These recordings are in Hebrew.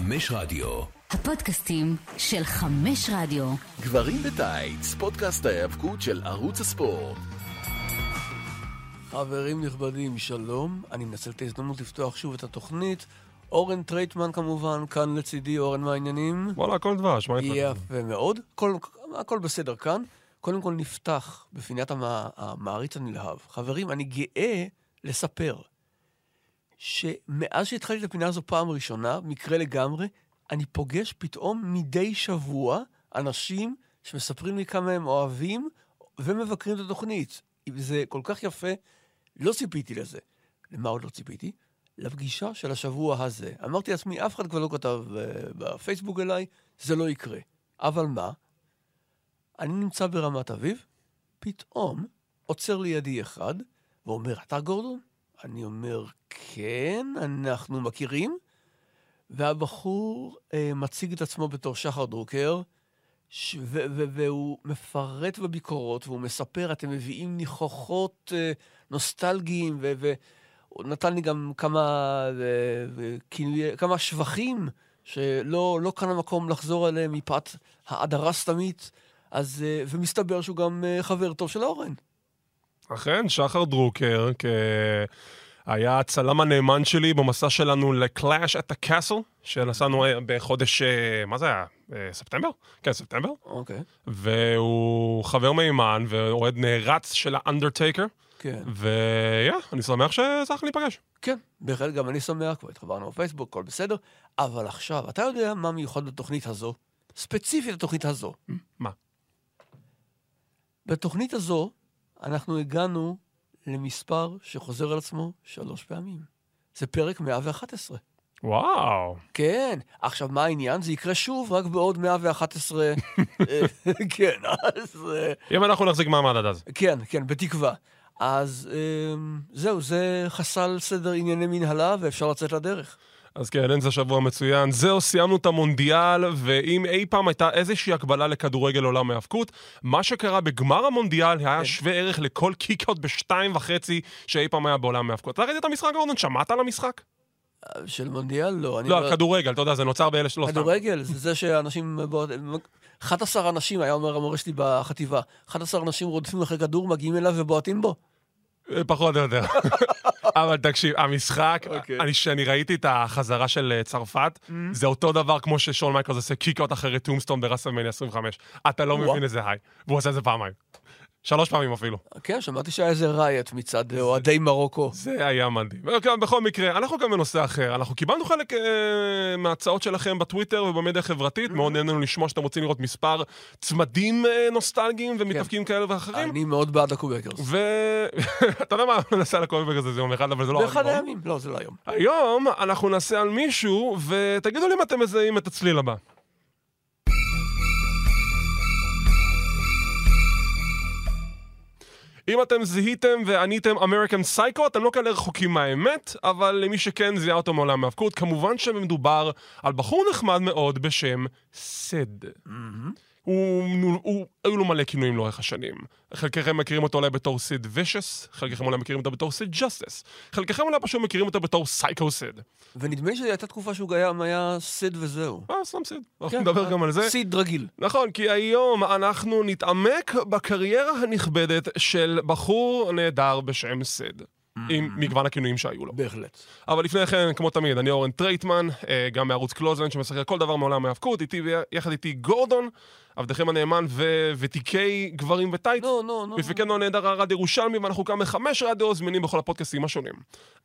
חמש רדיו. הפודקאסטים של חמש רדיו. גברים בטייץ, פודקאסט ההיאבקות של ערוץ הספורט. חברים נכבדים, שלום. אני מנצל את ההזדמנות לפתוח שוב את התוכנית. אורן טרייטמן כמובן, כאן לצידי, אורן, מה העניינים? וואלה, הכל דבש, מה איתך? יפה מאוד. כל, הכל בסדר כאן. קודם כל נפתח בפינת המע... המעריץ הנלהב. חברים, אני גאה לספר שמאז שהתחלתי את הפינה הזו פעם ראשונה, מקרה לגמרי, אני פוגש פתאום מדי שבוע אנשים שמספרים לי כמה הם אוהבים ומבקרים את התוכנית. זה כל כך יפה, לא ציפיתי לזה. למה עוד לא ציפיתי? לפגישה של השבוע הזה. אמרתי לעצמי, אף אחד כבר לא כתב uh, בפייסבוק אליי, זה לא יקרה. אבל מה? אני נמצא ברמת אביב, פתאום עוצר לידי אחד ואומר, אתה גורדון? אני אומר, כן, אנחנו מכירים. והבחור אה, מציג את עצמו בתור שחר דרוקר, ש- ו- ו- והוא מפרט בביקורות, והוא מספר, אתם מביאים ניחוחות אה, נוסטלגיים, ו- והוא נתן לי גם כמה, ו- ו- כינוי- כמה שבחים, שלא לא כאן המקום לחזור עליהם מפאת האדרה סתמית, אז, אה, ומסתבר שהוא גם אה, חבר טוב של אורן. אכן, שחר דרוקר, כ... היה הצלם הנאמן שלי במסע שלנו ל-Clash at the Castle, שנסענו בחודש, אה, מה זה היה? אה, ספטמבר? כן, ספטמבר. אוקיי. והוא חבר מימן ואוהד נערץ של האנדרטייקר. כן. ויהיה, אני שמח שצריך להיפגש. כן, בהחלט גם אני שמח, כבר התחברנו בפייסבוק, הכל בסדר. אבל עכשיו, אתה יודע מה מיוחד בתוכנית הזו? ספציפית התוכנית הזו. מה? בתוכנית הזו, אנחנו הגענו למספר שחוזר על עצמו שלוש פעמים. זה פרק 111. וואו. כן. עכשיו, מה העניין? זה יקרה שוב, רק בעוד 111... אה, כן, אז... אה, אם אנחנו נחזיק מעמד עד אז. כן, כן, בתקווה. אז אה, זהו, זה חסל סדר ענייני מנהלה, ואפשר לצאת לדרך. אז כן, אין זה שבוע מצוין. זהו, סיימנו את המונדיאל, ואם אי פעם הייתה איזושהי הקבלה לכדורגל עולם ההאבקות, מה שקרה בגמר המונדיאל היה כן. שווה ערך לכל קיקאוט בשתיים וחצי שאי פעם היה בעולם ההאבקות. אתה ראית את המשחק, גורדון? שמעת על המשחק? של מונדיאל? לא. לא, על כדורגל, אתה יודע, זה נוצר באלה שלא סתם. כדורגל, זה זה שאנשים... בועט- 11 אנשים, היה אומר המורה שלי בחטיבה, 11 אנשים רודפים אחרי כדור, מגיעים אליו ובועטים בו. אה, פחות או יותר. אבל תקשיב, המשחק, אוקיי. אני, שאני ראיתי את החזרה של אה, צרפת, זה אותו דבר כמו ששון מייקלס עושה kickout אחרי Tombstone ברסלמניה 25. אתה לא וואו. מבין איזה high. והוא עושה את זה פעמיים. שלוש פעמים אפילו. כן, שמעתי שהיה איזה riot מצד אוהדי מרוקו. זה היה מדהים. אוקיי, בכל מקרה, אנחנו גם בנושא אחר. אנחנו קיבלנו חלק אה, מההצעות שלכם בטוויטר ובמדיה החברתית. מאוד נהנינו לשמוע שאתם רוצים לראות מספר צמדים אה, נוסטלגיים ומתאבקים כאלה ואחרים. אני מאוד בעד הבושוואקרס. ואתה יודע מה, נעשה על הקובק הזה זה יום אחד, אבל זה לא... באחד היום. הימים. לא, זה לא היום. היום אנחנו נעשה על מישהו, ותגידו לי אם אתם מזהים את הצליל הבא. אם אתם זיהיתם ועניתם American Psycho, אתם לא כאלה רחוקים מהאמת, אבל למי שכן זיהה אותו מעולם ההאבקות, כמובן שמדובר על בחור נחמד מאוד בשם סיד. הוא, הוא, הוא, היו לו מלא כינויים לאורך השנים. חלקכם מכירים אותו אולי בתור סיד וישס, חלקכם אולי מכירים אותו בתור סיד ג'סטס, חלקכם אולי פשוט מכירים אותו בתור סייקו סיד. ונדמה לי שהייתה תקופה שהוא גם היה סיד וזהו. אה, סתם סיד. אנחנו כן, נדבר גם על זה. סיד רגיל. נכון, כי היום אנחנו נתעמק בקריירה הנכבדת של בחור נהדר בשם סיד. עם מגוון הכינויים שהיו לו. בהחלט. אבל לפני כן, כמו תמיד, אני אורן טרייטמן, אה, גם מערוץ קלוזלנד שמשחק כל דבר מעולם ההאבקות, איתי ויחד איתי גורדון, עבדכם הנאמן וותיקי גברים בטייץ. נו, נו, נו. מפיקנו הנהדר הרד ירושלמי, ואנחנו כאן בחמש רדיו זמינים בכל הפודקאסטים השונים.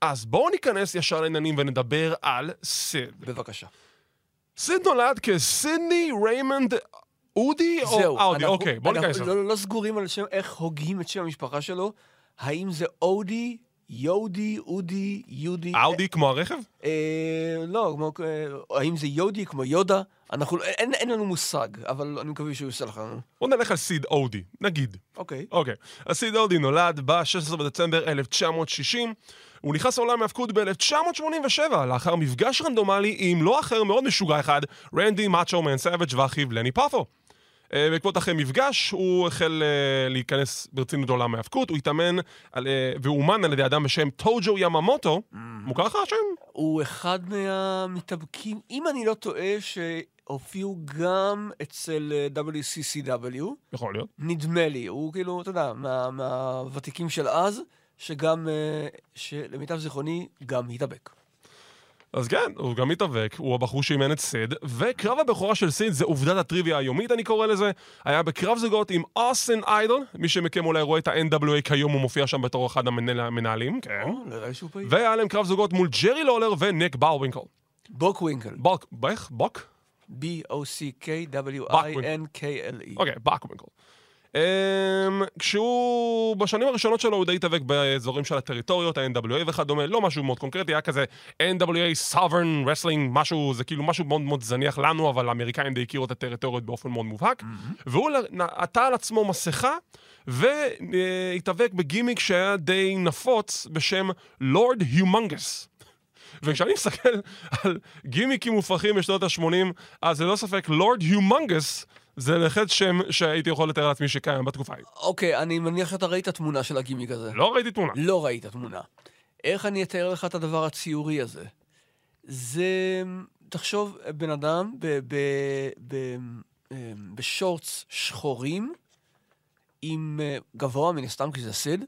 אז בואו ניכנס ישר לעניינים ונדבר על סיד. בבקשה. סיד נולד כסידני ריימונד אודי או. אאודי? אוקיי, בואו אנחנו ניכנס לזה. לא, לא סגורים על שם, איך הוגים את שם המשפחה שלו. האם זה אודי, יודי, אודי, יודי? אאודי כמו הרכב? אה, לא, כמו, אה, האם זה יודי כמו יודה? אנחנו, אין, אין לנו מושג, אבל אני מקווה שהוא יעשה לך. בואו נלך על סיד אודי, נגיד. אוקיי. אוקיי. אז סיד אודי נולד ב-16 בדצמבר 1960. הוא נכנס לעולם ההאבקות ב-1987, לאחר מפגש רנדומלי עם לא אחר מאוד משוגע אחד, רנדי מאצ'ו מן סאביג' ואחיו לני פופו. אה, בעקבות אחרי מפגש, הוא החל אה, להיכנס ברצינות לעולם ההאבקות, הוא התאמן על, אה, והוא אומן על ידי אדם בשם טוג'ו יממוטו, מוכר לך השם? הוא אחד מהמתאבקים, אם אני לא טועה, שהופיעו גם אצל WCCW, יכול להיות. נדמה לי, הוא כאילו, אתה יודע, מה- מהוותיקים של אז, שגם, אה, שלמיטב זיכרוני, גם התאבק. אז כן, הוא גם מתאבק, הוא הבחור שאימן את סיד, וקרב הבכורה של סיד זה עובדת הטריוויה היומית, אני קורא לזה. היה בקרב זוגות עם אוסטין איידול, מי שמכם אולי רואה את ה-NWA כיום, הוא מופיע שם בתור אחד המנהל- המנהלים, כן. והיה להם קרב זוגות מול ג'רי לולר וניק באוורינקל. בוק ווינקל. בוק, איך? בוק? B-O-C-K-W-I-N-K-L-E. אוקיי, באקווינקל. Um, כשהוא, בשנים הראשונות שלו הוא די התאבק באזורים של הטריטוריות, ה-NWA וכדומה, לא משהו מאוד קונקרטי, היה כזה NWA Southern Wrestling, משהו, זה כאילו משהו מאוד מאוד זניח לנו, אבל האמריקאים די הכירו את הטריטוריות באופן מאוד מובהק. והוא נ- עטה על עצמו מסכה, והתאבק בגימיק שהיה די נפוץ בשם לורד היומנגס. וכשאני מסתכל על גימיקים מופרכים בשנות ה-80, אז ללא ספק לורד היומנגס זה בהחלט שם שהייתי יכול לתאר לעצמי שקיים בתקופה ההיא. אוקיי, אני מניח שאתה ראית תמונה של הגימיק הזה. לא ראיתי תמונה. לא ראית תמונה. איך אני אתאר לך את הדבר הציורי הזה? זה, תחשוב, בן אדם ב, ב, ב, אמ, בשורטס שחורים, עם אה, גבוה מן הסתם, כי זה סיד,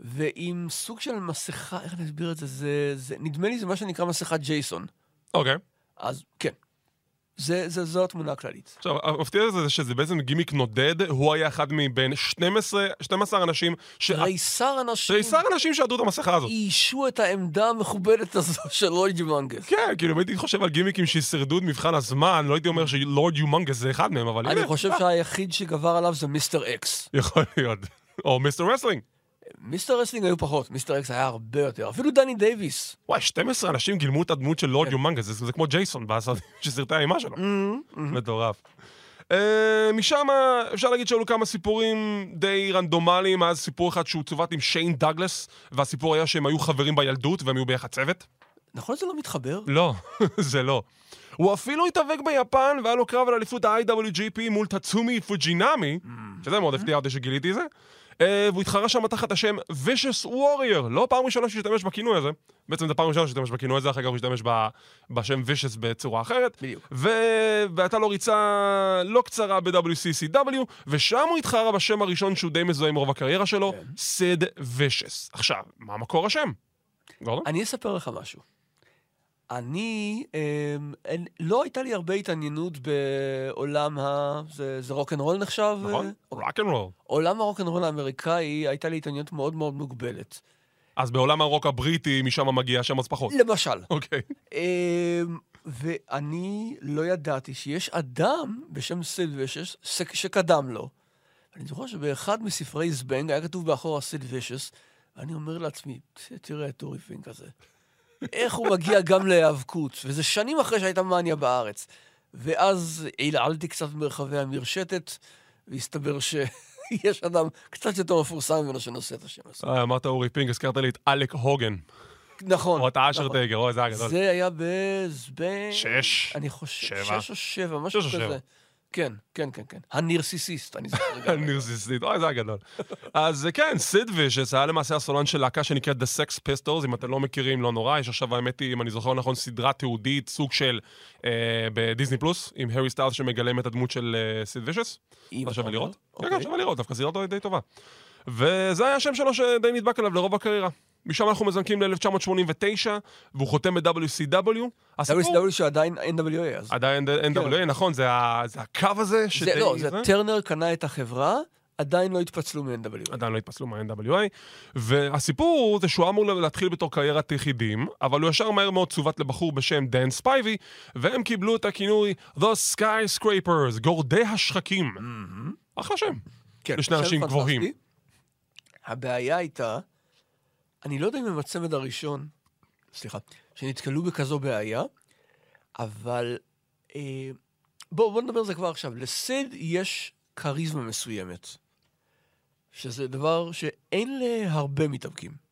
ועם סוג של מסכה, איך אני אסביר את זה? זה, זה נדמה לי זה מה שנקרא מסכת ג'ייסון. אוקיי. אז כן, זה, זה, זו התמונה הכללית. עכשיו, המפתיע זה שזה בעצם גימיק נודד, הוא היה אחד מבין 12, 12 אנשים ש... תריסר אנשים תריסר אנשים שעדו את המסכה הזאת. איישו את העמדה המכובדת הזו של לויד יומנגס. כן, כאילו, אם הייתי חושב על גימיקים שישרדו את מבחן הזמן, לא הייתי אומר שלורד יומנגס זה אחד מהם, אבל אני חושב שהיחיד שגבר עליו זה מיסטר אקס. יכול להיות. או מיסטר רסלינג. מיסטר רסלינג היו פחות, מיסטר אקס היה הרבה יותר. אפילו דני דייוויס. וואי, 12 אנשים גילמו את הדמות של כן. לורד יומונגוס, זה זה כמו ג'ייסון בסרטים של סרטי האימה שלו. Mm-hmm. מטורף. Uh, משם אפשר להגיד שהיו כמה סיפורים די רנדומליים, אז סיפור אחד שהוא צוות עם שיין דאגלס, והסיפור היה שהם היו חברים בילדות והם היו ביחד צוות. נכון שזה לא מתחבר? לא, זה לא. הוא אפילו התאבק ביפן והיה לו קרב על אליפות ה-IWGP מול טאצומי פוג'ינמי, שזה מאוד הפתיע אותי שגיליתי את זה. Uh, והוא התחרה שם תחת השם Vicious Warrior, לא פעם ראשונה שהשתמש בכינוי הזה. בעצם זו פעם ראשונה שהשתמש בכינוי הזה, אחר כך הוא השתמש ב... בשם Vicious בצורה אחרת. בדיוק. ו... והייתה לו ריצה לא קצרה ב-WCCW, ושם הוא התחרה בשם הראשון שהוא די מזוהה עם רוב הקריירה שלו, כן. סיד Vicious. עכשיו, מה מקור השם? גורדון? אני אספר לך משהו. אני, אין, לא הייתה לי הרבה התעניינות בעולם ה... זה, זה רוקנרול נחשב? נכון? אה? rock and roll. עולם הרוקנרול האמריקאי, הייתה לי התעניינות מאוד מאוד מוגבלת. אז בעולם הרוק הבריטי, משם מגיע השם אז פחות. למשל, אוקיי. אמ, ואני לא ידעתי שיש אדם בשם ש- שקדם לו. אני זוכר שבאחד מספרי זבנג היה כתוב באחורה סיד וישס, ואני אומר לעצמי, "ת- תראה את אורי פינק הזה. איך הוא מגיע גם להיאבקות, וזה שנים אחרי שהייתה מאניה בארץ. ואז עילעלתי קצת במרחבי המרשתת, והסתבר שיש אדם קצת יותר מפורסם ממנו שנושא את השם הזה. אה, אמרת אורי פינק, הזכרת לי את האלק הוגן. נכון. או את האשר נכון. טייגר, אוי, זה היה גדול. זה היה בזבנג... שש, אני חושב. שש או שבע, משהו או כזה. כן, כן, כן, כן. הנרסיסיסט, אני זוכר לגמרי. נרסיסטית, אוי, זה היה גדול. אז כן, סיד וישס היה למעשה הסולן של להקה שנקראת The Sex Pistols, אם אתם לא מכירים, לא נורא, יש עכשיו, האמת היא, אם אני זוכר נכון, סדרה תיעודית, סוג של אה, בדיסני פלוס, עם הארי סטיילס שמגלם את הדמות של אה, סיד וישס. לא שווה. לראות? כן, אוקיי. כן, שווה לראות, דווקא סדרה די טובה. וזה היה השם שלו שדי נדבק עליו לרוב הקריירה. משם אנחנו מזנקים ל-1989, והוא חותם ב-WCW. WCW שעדיין NWA אז. עדיין NWA, נכון, זה ה- זה הקו הזה זה שדי... לא, זה טרנר קנה את החברה, עדיין לא התפצלו מ-NWA. עדיין לא התפצלו מה-NWA, והסיפור הוא זה שהוא אמור להתחיל בתור קריירת יחידים, אבל הוא ישר מהר מאוד צוות לבחור בשם דן ספייבי, והם קיבלו את הכינוי The Skyscrapers, גורדי השחקים. אחלה שם. כן, לשני אנשים. גבוהים. הבעיה הייתה, אני לא יודע אם הם הצמד הראשון, סליחה, שנתקלו בכזו בעיה, אבל אה, בואו בוא נדבר על זה כבר עכשיו. לסיד יש כריזמה מסוימת, שזה דבר שאין להרבה מתאבקים.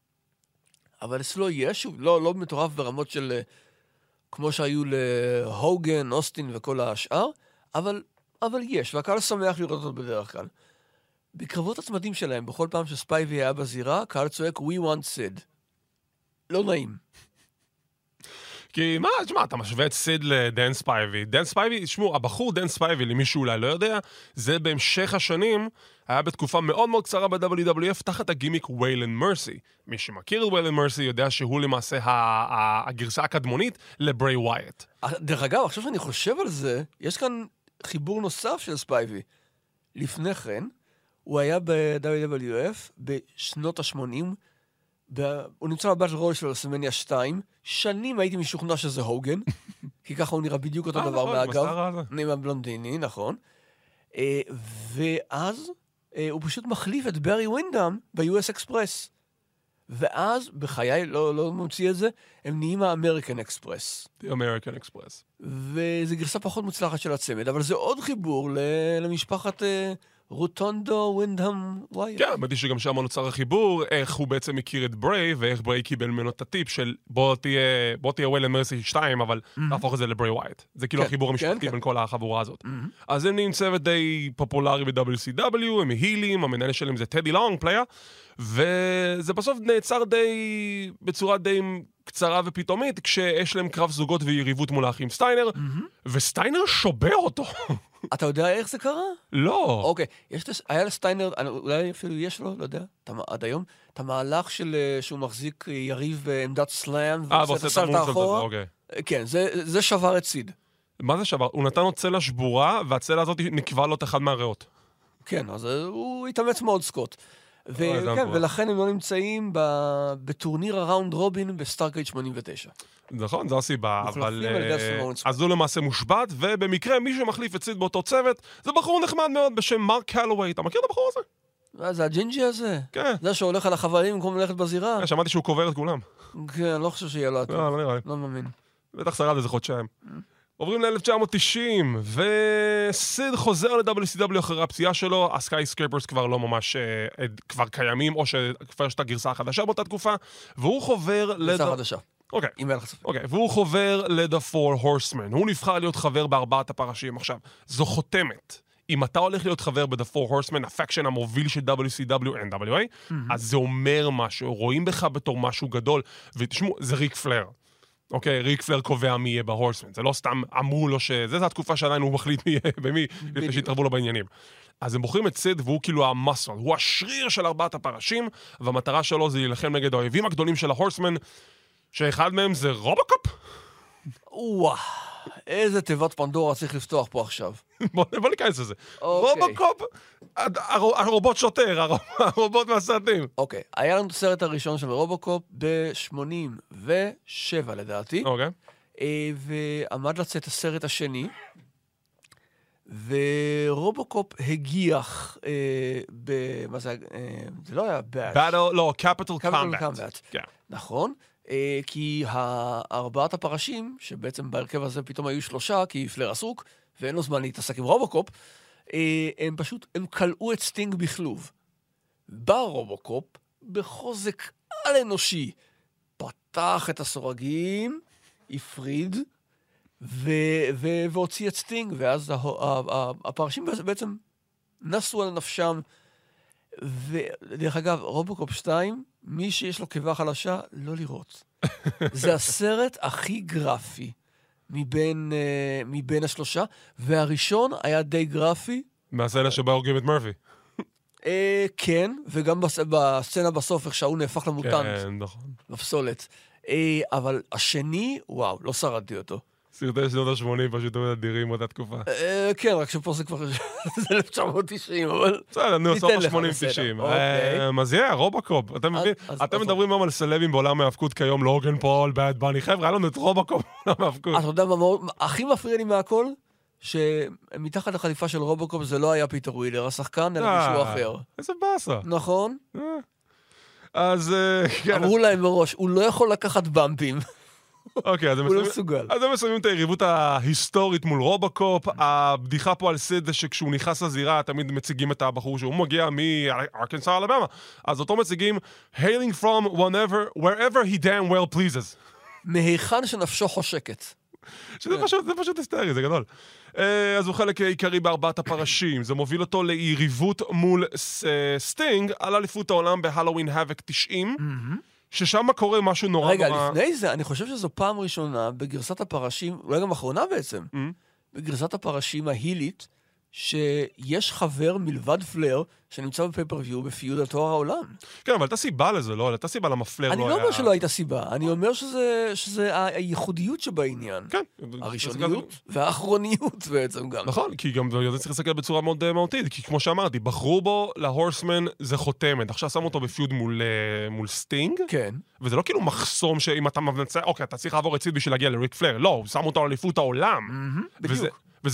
אבל אצלו יש, שוב, לא, לא מטורף ברמות של אה, כמו שהיו להוגן, אוסטין וכל השאר, אבל, אבל יש, והקהל שמח לראות אותו בדרך כלל. בקרבות הצמדים שלהם, בכל פעם שספייבי היה בזירה, הקהל צועק We want Sid. לא נעים. כי מה, תשמע, אתה משווה את סיד לדן ספייבי. דן ספייבי, תשמעו, הבחור דן ספייבי, למי שאולי לא יודע, זה בהמשך השנים, היה בתקופה מאוד מאוד קצרה ב-WWF תחת הגימיק ויילן מרסי. מי שמכיר את ויילן מרסי יודע שהוא למעשה הגרסה הקדמונית לבריי וואייט. דרך אגב, עכשיו שאני חושב על זה, יש כאן חיבור נוסף של ספייבי. לפני כן, הוא היה ב-WWF בשנות ה-80, הוא נמצא ב battle royal של רסלמניה 2, שנים הייתי משוכנע שזה הוגאן, כי ככה הוא נראה בדיוק אותו אה, דבר נכון, מהגב. עם הבלונדיני, נכון. אה, ואז אה, הוא פשוט מחליף את ברי ווינדאם ב-US אקספרס. ואז, בחיי, לא, לא ממציא את זה, הם נהיים ה American Express. The American Express. וזו גרסה פחות מוצלחת של הצמד, אבל זה עוד חיבור למשפחת רוטונדו ווינדהאם ווייר. כן, האמת היא שגם שם נוצר החיבור, איך הוא בעצם הכיר את בריי, ואיך בריי קיבל ממנו את הטיפ של בוא תהיה, בוא תהיה ויילן מרסי 2, אבל תהפוך את זה לבריי וואייט. זה כאילו כן, החיבור כן, המשפחתי כן. בין כל החבורה הזאת. אז הם נהיים צוות די פופולרי ב-WCW, הם הילים, המנהל שלהם זה טדי לונג playa, וזה בסוף נעצר די, בצורה די קצרה ופתאומית, כשיש להם קרב זוגות ויריבות מול האחים סטיינר, וסטיינר שובר אותו. אתה יודע איך זה קרה? לא. אוקיי, יש, היה לסטיינר, אני- אולי אפילו יש לו, לא יודע, עד היום, את המהלך של אה, שהוא מחזיק אה, יריב בעמדת slam, אה, ועושה את המונס הזה, אוקיי. כן, זה, זה שבר את סיד. מה זה שבר? הוא נתן לו צלע שבורה, והצלע הזאת ניקבה לו את אחד מהריאות. כן, אז הוא התאמץ מאוד, סקוט. ו- אוי, זה כן. ולכן הם לא נמצאים ב- בטורניר ה round robin בסטארקייד 89. נכון, זו הסיבה, אבל... אה. אז הוא למעשה מושבת, ובמקרה מי שמחליף את סיד באותו צוות, זה בחור נחמד מאוד בשם מרק קאלוויי. אתה מכיר את הבחור הזה? אה, זה הג'ינג'י הזה? כן. זה שהולך על החבלים במקום ללכת בזירה? אה, שמעתי שהוא קובר את כולם. כן, לא חושב שיהיה לו עתיד. לא, לא נראה לי. לא מאמין. בטח שרד איזה חודשיים. עוברים ל-1990, וסיד חוזר ל-WCW אחרי הפציעה שלו, ה Skyscrapers כבר לא ממש, אה, כבר קיימים, או שכבר יש את הגרסה החדשה באותה תקופה, והוא חובר ל... גרסה חדשה, אוקיי. אם אין לך ספק. אוקיי, והוא חובר ל-The Four Horsemen. הוא נבחר להיות חבר בארבעת הפרשים. עכשיו, זו חותמת. אם אתה הולך להיות חבר ב-The Four Horsemen, הפקשן המוביל של WCW NWA, אז זה אומר משהו, רואים בך בתור משהו גדול. ותשמעו, זה ריק פלר. אוקיי, ריק פלר קובע מי יהיה בהורסמן. זה לא סתם אמרו לו ש... זה, זה התקופה שעדיין הוא מחליט מי יהיה במי, לפני שהתערבו לו בעניינים. אז הם בוחרים את סיד והוא כאילו המסל, הוא השריר של ארבעת הפרשים, והמטרה שלו זה להילחם נגד האויבים הגדולים של ה Horsemen, שאחד מהם זה רובוקופ. וואו, איזה תיבת פנדורה צריך לפתוח פה עכשיו. בוא, ניכנס לזה. אוקיי. רובוקופ, הרו- הרובוט שוטר, הרו- הרובוט מהסרטים. אוקיי, היה לנו את הסרט הראשון של רובוקופ ב-87 לדעתי, אוקיי. אה, ועמד לצאת הסרט השני, ורובוקופ הגיח אה, ב... מה זה? אה, זה לא היה Bash. לא, Capital Combat. כן. נכון, כי ארבעת הפרשים, שבעצם בהרכב הזה פתאום היו שלושה, כי פלייר עסוק, ואין לו זמן להתעסק עם רובוקופ, אה, הם פשוט, הם כלאו את סטינג בכלוב. בא רובוקופ, בחוזק על-אנושי, פתח את הסורגים, הפריד, ו- ו- והוציא את סטינג, ואז הפרשים בעצם נסו על נפשם. ודרך אגב, רובוקופ 2, מי שיש לו קיבה חלשה, לא לראות. זה הסרט הכי גרפי מבין, uh, מבין השלושה, והראשון היה די גרפי. מהסצנה שבה הורגים את מרפי. Uh, כן, וגם בס- בסצנה בסוף, איך שההוא נהפך למוטנט כן, נכון. בפסולת. Uh, אבל השני, וואו, לא שרדתי אותו. סרטי שנות ה-80 פשוט היו אדירים באותה תקופה. Uh, כן, רק שפה זה כבר זה 1990, אבל... בסדר, נו, סוף ניתן לך, ה-80-90. בסדר, אוקיי. אז יהיה, רובוקופ. אתם מדברים היום על סלבים בעולם ההאבקות כיום, לוגן פול, באד בני. חבר'ה, היה לנו את רובוקופ בעולם ההאבקות. אתה יודע מה הכי מפריע לי מהכל? שמתחת לחליפה של רובוקופ זה לא היה פיטר ווילר, השחקן, אלא אה, מישהו אחר. איזה באסה. נכון? אז אה, כן, אמרו להם מראש, הוא לא יכול לקחת במפים, אוקיי, אז הם הוא לא מסיימים- מסוגל. אז הם מסיימים את היריבות ההיסטורית מול רובוקופ. הבדיחה פה על סיד זה שכשהוא נכנס לזירה, תמיד מציגים את הבחור שהוא מגיע מארקנסה אלבמה. אז אותו מציגים, hailing from whenever, wherever he damn well pleases. מהיכן שנפשו חושקת. שזה פשוט, זה פשוט היסטרי, זה גדול. אה, אז הוא חלק עיקרי בארבעת הפרשים. זה מוביל אותו ליריבות מול אה, סטינג על אליפות העולם ב Halloween Havoc 90. ששם קורה משהו נורא רגע, נורא... לפני זה, אני חושב שזו פעם ראשונה בגרסת הפרשים, אולי גם אחרונה בעצם, Mm. בגרסת הפרשים ההילית, שיש חבר מלבד פלייר, שנמצא ב pay-per-view ב feud על תואר העולם. כן, אבל הייתה סיבה לזה, לא? הייתה סיבה למה פלייר אני לא לא. אומר שלא הייתה סיבה, אני אומר שזה, שזה הייחודיות שבעניין. כן. הראשוניות והאחרוניות בעצם גם. נכון, כי גם זה צריך להסתכל בצורה מאוד אה, מהותית, כי כמו שאמרתי, בחרו בו ל Horsemen זה חותמת. עכשיו שמו אותו ב feud מול, אה, מול סטינג, כן. וזה לא כאילו מחסום שאם אתה מנצח, אוקיי, אתה צריך לעבור את סיד בשביל להגיע לריק פלייר. לא, שמו אותו על אליפות העולם. וזה, בדיוק. וזה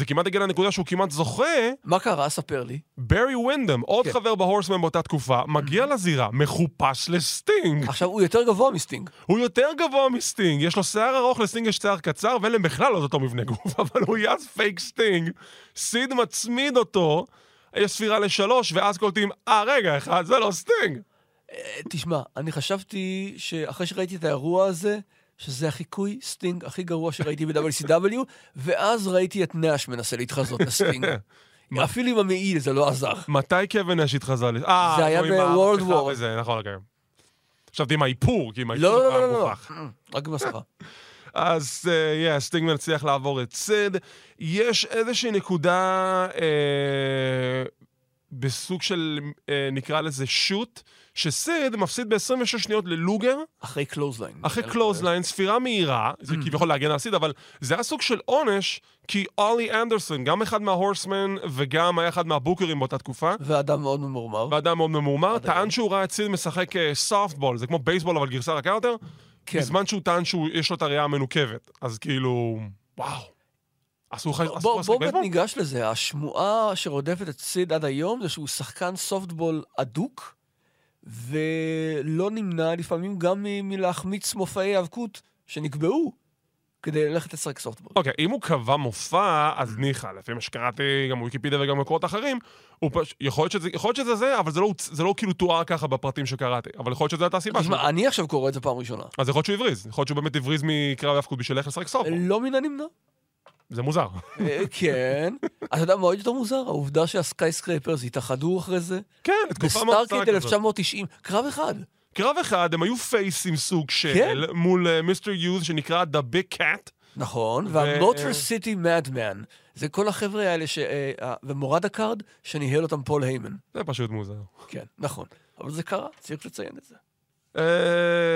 כמעט הגיע לנקודה שהוא כמעט זוכה. מה קרה? ספר לי. ברי ווינדם, עוד כן. חבר ב Horsemen באותה תקופה, מגיע לזירה, מחופש לסטינג. עכשיו, הוא יותר גבוה מסטינג. הוא יותר גבוה מסטינג, יש לו שיער ארוך, לסטינג יש שיער קצר, ואין להם בכלל לא אותו מבנה גוף, אבל הוא יעץ פייק סטינג. סיד מצמיד אותו, יש ספירה לשלוש, ואז קולטים, אה, רגע, אחד, זה לא סטינג. אה, תשמע, אני חשבתי שאחרי שראיתי את האירוע הזה, שזה החיקוי סטינג הכי גרוע שראיתי ב-WCW, ואז ראיתי את נאש מנסה להתחזות לסטינג. אפילו עם המעיל זה לא עזר. מתי קווין נאש התחזה? אה, זה היה War. וזה, נכון, אוקיי. חשבתי עם האיפור, כי עם האיפור לא, לא, לא, לא, לא. מוכח. רק במסכה. אז יא, סטינג מצליח לעבור את סיד. יש איזושהי נקודה אה, בסוג של, אה, נקרא לזה shoot, שסיד מפסיד ב-26 שניות ללוגר, אחרי clothesline. אחרי clothesline, ספירה מהירה, זה כביכול להגן על סיד, אבל זה היה סוג של עונש, כי אולי אנדרסון, גם אחד מה Horsemen וגם היה אחד מהבוקרים באותה תקופה, ואדם מאוד ממורמר. ואדם מאוד ממורמר. טען שהוא ראה את סיד משחק סופטבול, זה כמו בייסבול אבל גרסה רכה יותר, כן. בזמן שהוא טען שיש לו את הראייה המנוקבת. אז כאילו, וואו. אסור לך... לשחק בוא באמת בייסבול? ניגש לזה. השמועה שרודפת את סיד עד היום זה שהוא שחקן סופטבול אדוק, ולא נמנע לפעמים גם מלהחמיץ מופעי האבקות שנקבעו כדי ללכת לשחק סופטבול. אוקיי, אם הוא קבע מופע, אז ניחא, לפי מה שקראתי, גם וויקיפדיה וגם מקורות אחרים, הוא פש... יכול להיות שזה, יכול להיות שזה זה, אבל זה לא, זה לא כאילו תואר ככה בפרטים שקראתי. אבל יכול להיות שזו הייתה הסיבה שלו. תשמע, אני עכשיו קורא את זה פעם ראשונה. אז יכול להיות שהוא הבריז, יכול להיות שהוא באמת הבריז מקרב האבקות בשביל ללכת לשחק סופטבול. לא מן הנמנע. זה מוזר. אה, כן. אתה יודע מה עוד יותר מוזר? העובדה שה Skyscrapers התאחדו אחרי זה. כן, תקופה מאוד קצרה כזאת. 1990, קרב אחד. קרב אחד, הם היו פייסים סוג של, כן. מול מיסטר יוז שנקרא The Big Cat. נכון, וה Motor City Madman. זה כל החבר'ה האלה ש... אה, אה, ממורד ה card, שניהל אותם פול היימן. זה פשוט מוזר. כן, נכון. אבל זה קרה, צריך לציין את זה. Uh,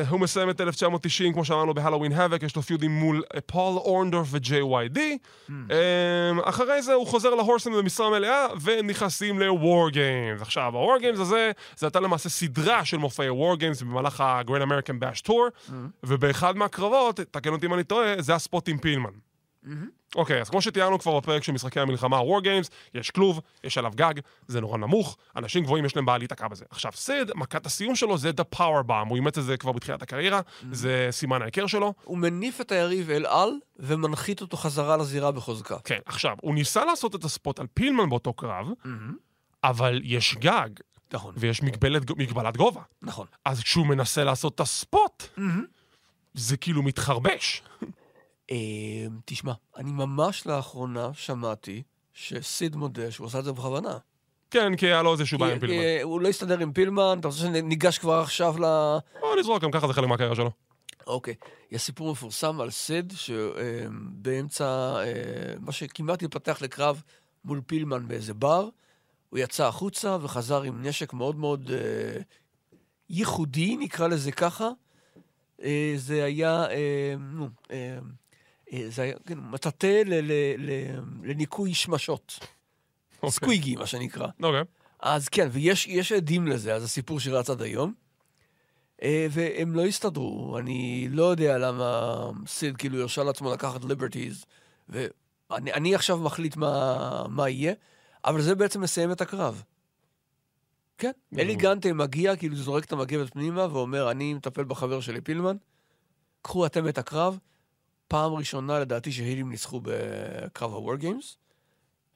הוא מסיים את 1990, כמו שאמרנו, ב Halloween Havoc, יש לו פיודים מול אה, פול אורנדורף ו-JYD. Hmm. Um, אחרי זה הוא חוזר ל Horsemen במשרה מלאה, ונכנסים ל-War Games. עכשיו, ה-War Games הזה, זה הייתה למעשה סדרה של מופעי War Games במהלך ה-Great American Bash Tour, Hmm. ובאחד מהקרבות, תקן אותי אם אני טועה, זה הספוט עם פילמן. אוקיי, אז כמו שתיארנו כבר בפרק של משחקי המלחמה, War Games, יש כלוב, יש עליו גג, זה נורא נמוך, אנשים גבוהים יש להם בעיה להיתקע בזה. עכשיו, סיד, מכת הסיום שלו זה The Power Bomb, הוא אימץ את זה כבר בתחילת הקריירה, זה סימן ההיכר שלו. הוא מניף את היריב אל על, ומנחית אותו חזרה לזירה בחוזקה. כן, עכשיו, הוא ניסה לעשות את הספוט על פילמן באותו קרב, אבל יש גג, נכון, ויש מגבלת, מגבלת גובה. נכון. אז כשהוא מנסה לעשות את הספוט, זה כאילו מתחרבש. אה, תשמע, אני ממש לאחרונה שמעתי שסיד מודה שהוא עשה את זה בכוונה. כן, כי היה לו איזשהו בעיה עם פילמן. כי הוא לא הסתדר עם פילמן, אתה רוצה שניגש כבר עכשיו ל... בוא נזרוק, גם ככה זה חלק מהקריירה שלו. אוקיי. יש סיפור מפורסם על סיד, שבאמצע, מה שכמעט התפתח לקרב מול פילמן באיזה בר, הוא יצא החוצה וחזר עם נשק מאוד מאוד אה, ייחודי, נקרא לזה ככה. אה, זה היה, אה, נו, אה, אה, זה היה, כן, מטאטא לניקוי שמשות. אוקיי. סקוויגי, מה שנקרא. אוקיי. אז כן, ויש יש עדים לזה, אז הסיפור שרץ עד היום. אה, והם לא הסתדרו, אני לא יודע למה סיד כאילו הרשה לעצמו לקחת ליברטיז, ואני אני עכשיו מחליט מה, מה יהיה, אבל זה בעצם מסיים את הקרב. כן, אלי גנטה מגיע, כאילו זורק את המגבת פנימה ואומר, אני מטפל בחבר שלי פילמן, קחו אתם את הקרב. פעם ראשונה לדעתי שהילים ניצחו בקרב ה-War Games.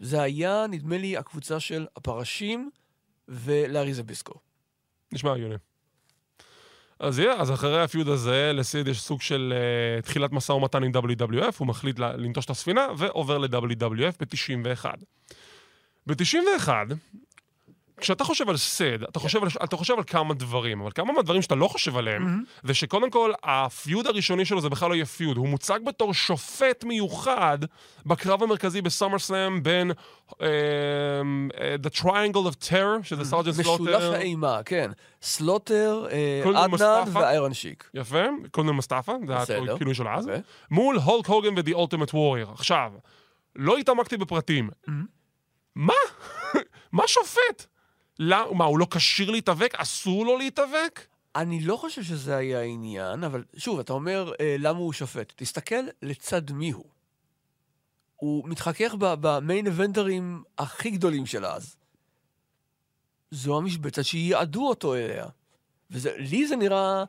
זה היה, נדמה לי, הקבוצה של הפרשים ולארי זביסקו. נשמע הגיוני. אז יהיה, אז אחרי הפיוד הזה, לסיד יש סוג של uh, תחילת משא ומתן עם WWF, הוא מחליט לנטוש את הספינה, ועובר ל-WWF ב-91. ב-91, כשאתה חושב על סד, אתה חושב על, אתה חושב על כמה דברים, אבל כמה מהדברים שאתה לא חושב עליהם, זה שקודם כל, הפיוד הראשוני שלו זה בכלל לא יהיה פיוד, הוא מוצג בתור שופט מיוחד בקרב המרכזי בסאמר סלאם בין uh, The Triangle of Terror, שזה סרג'נט משולש סלוטר, האימה, כן. סלוטר, אה, מוסטפא. ואיירון שיק. יפה, Colonel מוסטפא, זה. הכינוי שלו אז, אוקיי. מול הולק הוגן ו-The Ultimate Warrior. עכשיו, לא התעמקתי בפרטים. מה? מה שופט? לא, מה, הוא לא כשיר להתאבק? אסור לו להתאבק? אני לא חושב שזה היה העניין, אבל שוב, אתה אומר, אה, למה הוא שופט? תסתכל לצד מי הוא. הוא מתחכך במיין אבנטרים הכי גדולים של אז. זו המשבצת שייעדו אותו אליה. ולי זה נראה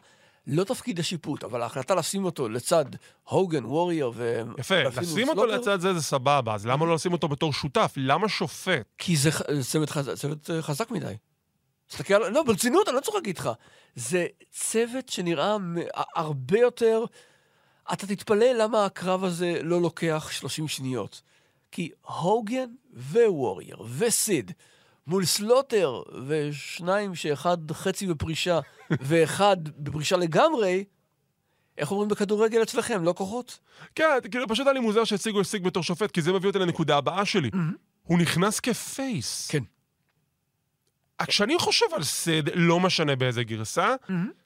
לא תפקיד השיפוט, אבל ההחלטה לשים אותו לצד הוגן, ווריור ו... יפה, לשים אותו לצד זה זה סבבה, אז למה לא לשים אותו בתור שותף? למה שופט? כי זה צוות, חז... צוות אה, חזק מדי. תסתכל, על- לא, ברצינות, אני לא צוחק איתך. זה צוות שנראה הרבה יותר... אתה תתפלא למה הקרב הזה לא לוקח 30 שניות. כי הוגן ווריור וסיד מול סלוטר ושניים שאחד חצי בפרישה ואחד בפרישה לגמרי, איך אומרים בכדורגל אצלכם, לא כוחות? כן, כאילו פשוט היה לי מוזר שהציגו השיג בתור שופט, כי זה מביא אותי לנקודה הבאה שלי. הוא נכנס כפייס. כן. כשאני חושב על סיד, לא משנה באיזה גרסה,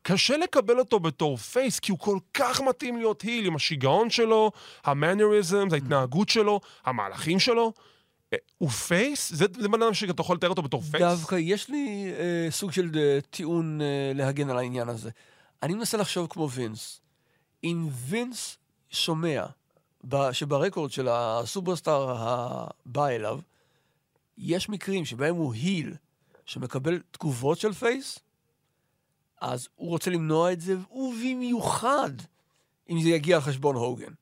קשה לקבל אותו בתור face, כי הוא כל כך מתאים להיות heel עם השיגעון שלו, ה mannerism, ההתנהגות שלו, המהלכים שלו. אה, הוא face? זה זה בן אדם שאתה יכול לתאר אותו בתור face? דווקא יש לי אה, סוג של אה, טיעון אה, להגן על העניין הזה. אני מנסה לחשוב כמו וינס. אם וינס שומע שב record של ה superstar הבא אליו, יש מקרים שבהם הוא heel שמקבל תגובות של face, אז הוא רוצה למנוע את זה, ובמיוחד אם זה יגיע על חשבון הוגן.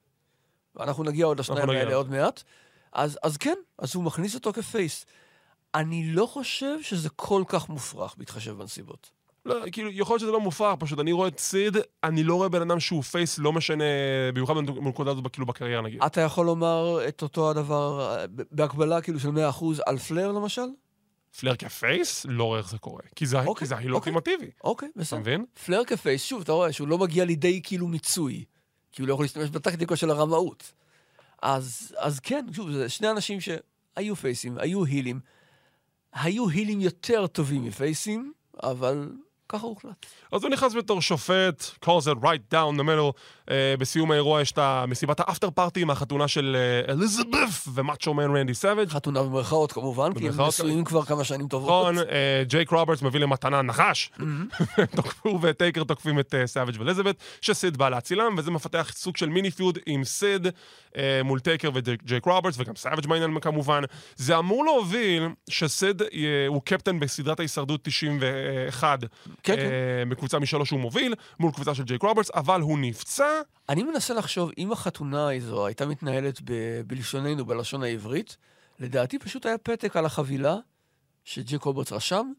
ואנחנו נגיע עוד לשניים. האלה עוד מעט. אז, אז כן, אז הוא מכניס אותו כ face. אני לא חושב שזה כל כך מופרך, בהתחשב בנסיבות. לא, כאילו, יכול להיות שזה לא מופרך, פשוט אני רואה את סיד, אני לא רואה בן אדם שהוא face, לא משנה, במיוחד בנקודה הזאת, כאילו, בקריירה נגיד. אתה יכול לומר את אותו הדבר אה, בהקבלה כאילו של 100% על פלר למשל? פלר כפייס? לא רואה איך זה קורה. כי זה אוקיי, כי זה אוקיי. אולטימטיבי. אוקיי, אתה בסדר. מבין? פלר כפייס, שוב, אתה רואה שהוא לא מגיע לידי כאילו מיצוי, כי הוא לא יכול להשתמש בטקטיקה של הרמאות. אז, אז כן, שוב, זה שני אנשים שהיו פייסים, היו הילים, היו הילים יותר טובים מפייסים, אבל ככה הוחלט. אז הוא נכנס בתור שופט, calls it right down the middle. Uh, בסיום האירוע יש את מסיבת ה after party מהחתונה של אה, אליזבת ומאצ'ו מן רנדי סאביג'. חתונה במרכאות כמובן, כי הם נשואים כבר כמה שנים טובות. נכון, אה, ג'ייק רוברטס מביא למתנה נחש. הוא וטייקר תוקפים את אה, סאביג' ואליזבת, שסיד בא להצילם, וזה מפתח סוג של mini feud עם סיד אה, מול טייקר וג'ייק רוברטס, וגם סאביג' בעניין כמובן. זה אמור להוביל שסיד אה, הוא קפטן בסדרת ההישרדות 91, כן, כן. אה, בקבוצה משלוש שהוא מוביל, מול קבוצה של ג'ייק רוברטס, אבל הוא נפצע. אני מנסה לחשוב, אם החתונה הזו הייתה מתנהלת ב- בלשוננו, בלשון העברית, לדעתי פשוט היה פתק על החבילה שג'ייק רוברטס רשם,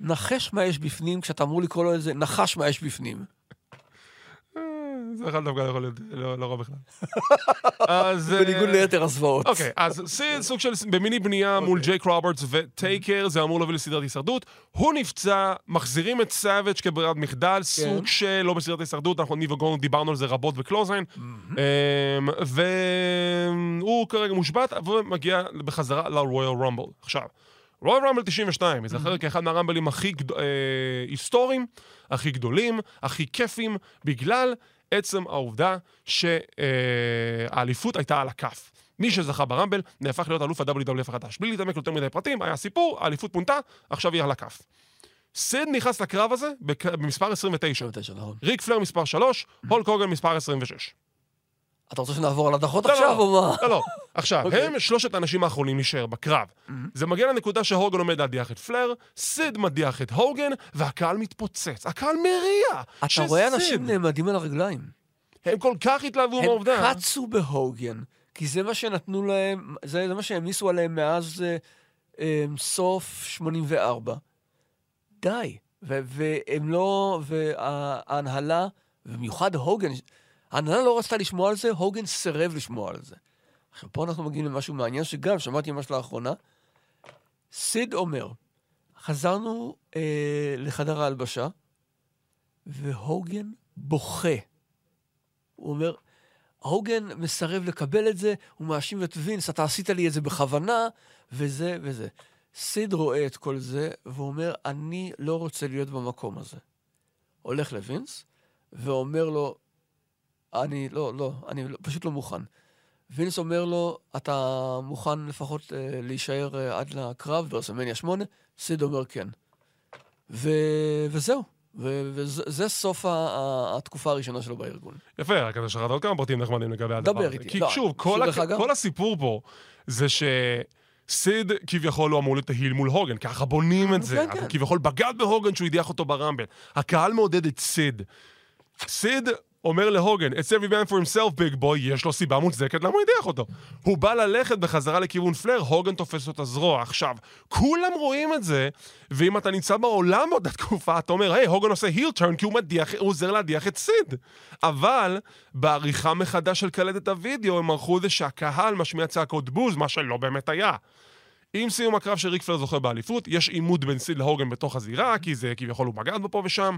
נחש מה יש בפנים, כשאתה אמור לקרוא לו את זה, נחש מה יש בפנים. זה אחד דווקא יכול להיות לא לא רע בכלל. אז... אה, בניגוד ליתר הזוועות. אוקיי, אז סיד סוג של במיני בנייה מול ג'ייק רוברטס וטייקר, זה אמור להוביל לסדרת הישרדות. הוא נפצע, מחזירים את סאביג' כברירת מחדל, סוג של לא בסדרת הישרדות, אנחנו ניב וגורן דיברנו על זה רבות בקלוזיין. אמ, והוא כרגע מושבת, ומגיע בחזרה לרויאל רומבל. עכשיו, רויאל רומבל 92, ייזכר כאחד מהרמבלים הכי גד- אה, היסטוריים, הכי גדולים, הכי כיפים, בגלל עצם העובדה שהאליפות הייתה על הכף. מי שזכה ברמבל נהפך להיות אלוף ה-WWF החדש. בלי להתעמק יותר מדי פרטים, היה סיפור, האליפות פונתה, עכשיו היא על הכף. סיד נכנס לקרב הזה במספר 29. 29, נכון. ריק פלר מספר 3, הולק הוגן מספר 26. אתה רוצה שנעבור על הדחות לא, עכשיו, לא, או מה? לא, לא. עכשיו, אוקיי. הם שלושת האנשים האחרונים להישאר בקרב. זה מגיע לנקודה שהוגן עומד להדיח את פלר, סיד מדיח את הוגן, והקהל מתפוצץ. הקהל מריע. אתה רואה אנשים נעמדים על הרגליים. הם כל כך התלהבו הם מהעובדה. קצו בהוגן, כי זה מה שנתנו להם, זה, זה מה שהעמיסו עליהם מאז אה, אה, סוף 84. די. והם לא, וההנהלה, במיוחד הוגן, ההנהלה לא רצתה לשמוע על זה, הוגן סירב לשמוע על זה. עכשיו, פה אנחנו מגיעים למשהו מעניין, שגם שמעתי ממש לאחרונה. סיד אומר, חזרנו אה, לחדר ההלבשה, והוגן בוכה. הוא אומר, הוגן מסרב לקבל את זה, הוא מאשים את וינס, אתה עשית לי את זה בכוונה, וזה וזה. סיד רואה את כל זה, והוא אומר, אני לא רוצה להיות במקום הזה. הולך לווינס, ואומר לו, אני לא, לא, אני לא- פשוט לא מוכן. וינס אומר לו, אתה מוכן לפחות אה, להישאר אה, עד לקרב ברסלמניה 8? סיד אומר כן. ו... וזהו. ו... וזה זה סוף ה... התקופה הראשונה שלו בארגון. יפה, רק אתה שכחת עוד כמה פרטים נחמדים לגבי הדבר דבר הזה. איתי. כי לא, שוב, כל, הק... כל הסיפור פה זה שסיד כביכול לא אמור להיות ההיל מול הוגן, ככה בונים את זה. כן, כן. כביכול בגד בהוגן שהוא הדיח אותו ברמבל. הקהל מעודד את סיד. סיד אומר להוגן, It's every man for himself, big boy, יש לו סיבה מוצדקת למה הוא הדיח אותו. הוא בא ללכת בחזרה לכיוון פלר, הוגן תופס לו את הזרוע. עכשיו, כולם רואים את זה, ואם אתה נמצא בעולם באותה תקופה, אתה אומר, היי, הוגן עושה היל טרן כי הוא, מדיח, הוא עוזר להדיח את סיד. אבל בעריכה מחדש של קלטת הוידאו, הם ערכו את זה שהקהל משמיע צעקות בוז, מה שלא באמת היה. עם סיום הקרב של ריק פלר זוכה באליפות, יש עימות בין סיד להוגן בתוך הזירה, כי זה כביכול הוא בגד בו פה ושם.